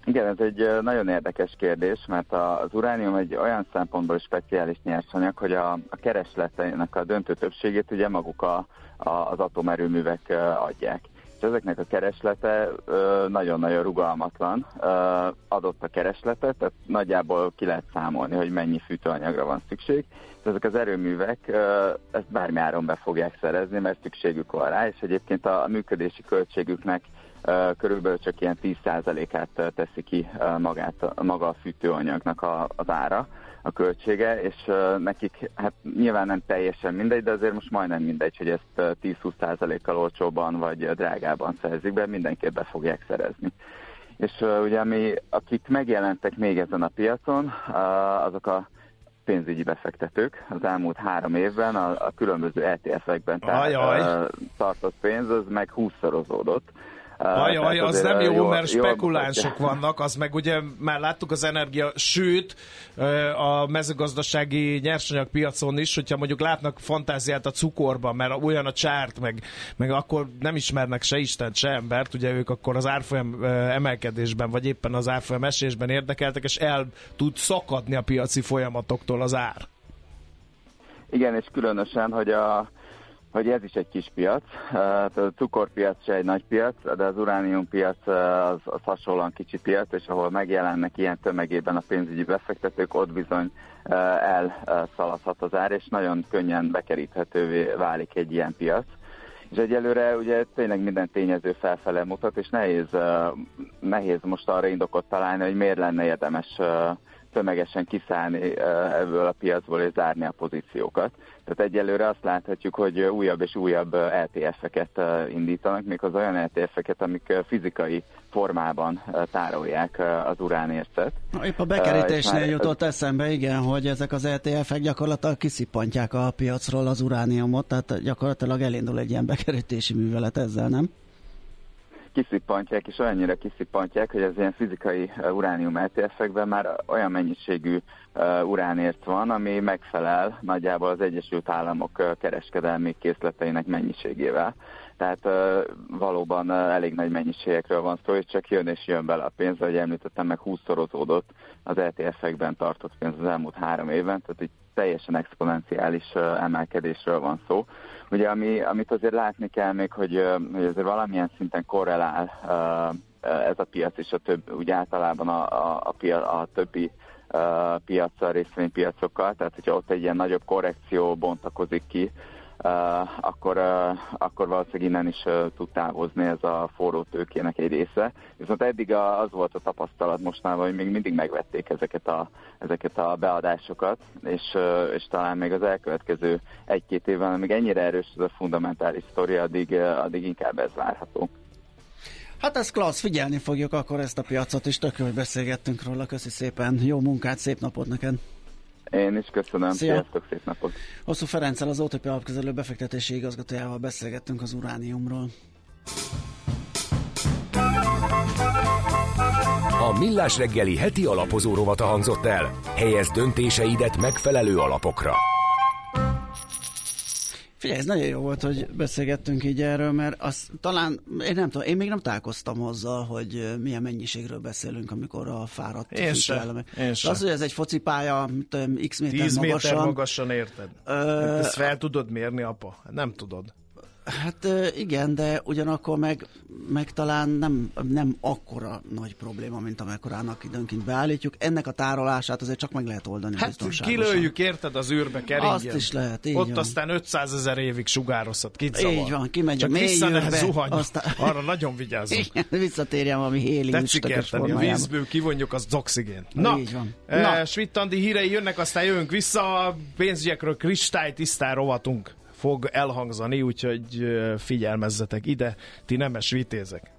Igen, ez egy nagyon érdekes kérdés, mert az uránium egy olyan szempontból speciális nyersanyag, hogy a, a keresletének a döntő többségét ugye maguk a, a, az atomerőművek adják. És ezeknek a kereslete nagyon-nagyon rugalmatlan. Adott a keresletet, tehát nagyjából ki lehet számolni, hogy mennyi fűtőanyagra van szükség. És ezek az erőművek ezt bármi áron be fogják szerezni, mert szükségük van rá, és egyébként a működési költségüknek körülbelül csak ilyen 10%-át teszi ki magát, maga a fűtőanyagnak a, az ára, a költsége, és nekik hát nyilván nem teljesen mindegy, de azért most majdnem mindegy, hogy ezt 10-20%-kal olcsóban vagy drágában szerzik be, mindenképp be fogják szerezni. És ugye ami, akik megjelentek még ezen a piacon, azok a pénzügyi befektetők az elmúlt három évben a, a különböző ETF-ekben tartott pénz, az meg húszszorozódott. Ajaj, az nem jó, jó mert spekulánsok jó, vannak, az meg ugye már láttuk az energia, sőt a mezőgazdasági nyersanyagpiacon is, hogyha mondjuk látnak fantáziát a cukorban, mert olyan a csárt, meg, meg akkor nem ismernek se Isten, se embert, ugye ők akkor az árfolyam emelkedésben, vagy éppen az árfolyam esésben érdekeltek, és el tud szakadni a piaci folyamatoktól az ár. Igen, és különösen, hogy a hogy ez is egy kis piac. A cukorpiac se egy nagy piac, de az urániumpiac az, az hasonlóan kicsi piac, és ahol megjelennek ilyen tömegében a pénzügyi befektetők, ott bizony elszaladhat az ár, és nagyon könnyen bekeríthetővé válik egy ilyen piac. És egyelőre ugye tényleg minden tényező felfele mutat, és nehéz, nehéz most arra indokot találni, hogy miért lenne érdemes tömegesen kiszállni ebből a piacból és zárni a pozíciókat. Tehát egyelőre azt láthatjuk, hogy újabb és újabb LTF-eket indítanak, még az olyan LTF-eket, amik fizikai formában tárolják az uránércet. Épp a bekerítésnél jutott eszembe, igen, hogy ezek az LTF-ek gyakorlatilag kiszippantják a piacról az urániumot, tehát gyakorlatilag elindul egy ilyen bekerítési művelet ezzel, nem? Kiszippantják, és olyannyira kiszippantják, hogy az ilyen fizikai uránium ETF-ekben már olyan mennyiségű uránért van, ami megfelel nagyjából az Egyesült Államok kereskedelmi készleteinek mennyiségével. Tehát valóban elég nagy mennyiségekről van szó, és csak jön és jön bele a pénz, ahogy említettem, meg 20-szorozódott az ETF-ekben tartott pénz az elmúlt három évben, tehát egy teljesen exponenciális emelkedésről van szó. Ugye ami, amit azért látni kell még, hogy, hogy azért valamilyen szinten korrelál ez a piac és a több, úgy általában a, a, a, pia, a többi piacsal, részvénypiacokkal, tehát hogyha ott egy ilyen nagyobb korrekció bontakozik ki, uh, akkor, uh, akkor valószínűleg innen is uh, tud távozni ez a forró tőkének egy része. Viszont eddig az volt a tapasztalat mostanában, hogy még mindig megvették ezeket a, ezeket a beadásokat, és, és talán még az elkövetkező egy-két évben, amíg ennyire erős ez a fundamentális sztori, addig, uh, addig inkább ez várható. Hát ez klassz, figyelni fogjuk akkor ezt a piacot is, tök hogy beszélgettünk róla, köszi szépen, jó munkát, szép napot neked! Én is köszönöm. Szia. Sziasztok, szép napot. Hosszú Ferenccel, az OTP alapkezelő befektetési igazgatójával beszélgettünk az urániumról. A Millás reggeli heti alapozó rovata hangzott el. Helyez döntéseidet megfelelő alapokra. Figyelj, ez nagyon jó volt, hogy beszélgettünk így erről, mert az talán, én nem tudom, én még nem találkoztam azzal, hogy milyen mennyiségről beszélünk, amikor a fáradt Én sem, én sem. Az, hogy ez egy focipálya, x méter 10 méter magasan. magasan érted? Ö, Ezt fel tudod mérni, apa? Nem tudod. Hát igen, de ugyanakkor meg, meg talán nem, nem akkora nagy probléma, mint amekkorának időnként beállítjuk. Ennek a tárolását azért csak meg lehet oldani Hát kilőjük, érted, az űrbe keringjen. Azt is lehet, így Ott van. aztán 500 ezer évig sugározhat. Kit zavar? Így van, kimegy Csak a mélyűrbe, zuhanj. aztán- Arra nagyon vigyázzunk. Igen, visszatérjen valami héli Tetszik érteni, a vízből kivonjuk az oxigén. Na, Így van. eh, Na. Schmidt-Andi hírei jönnek, aztán jövünk vissza, a pénzügyekről kristálytisztán rovatunk fog elhangzani, úgyhogy figyelmezzetek ide, ti nemes vitézek.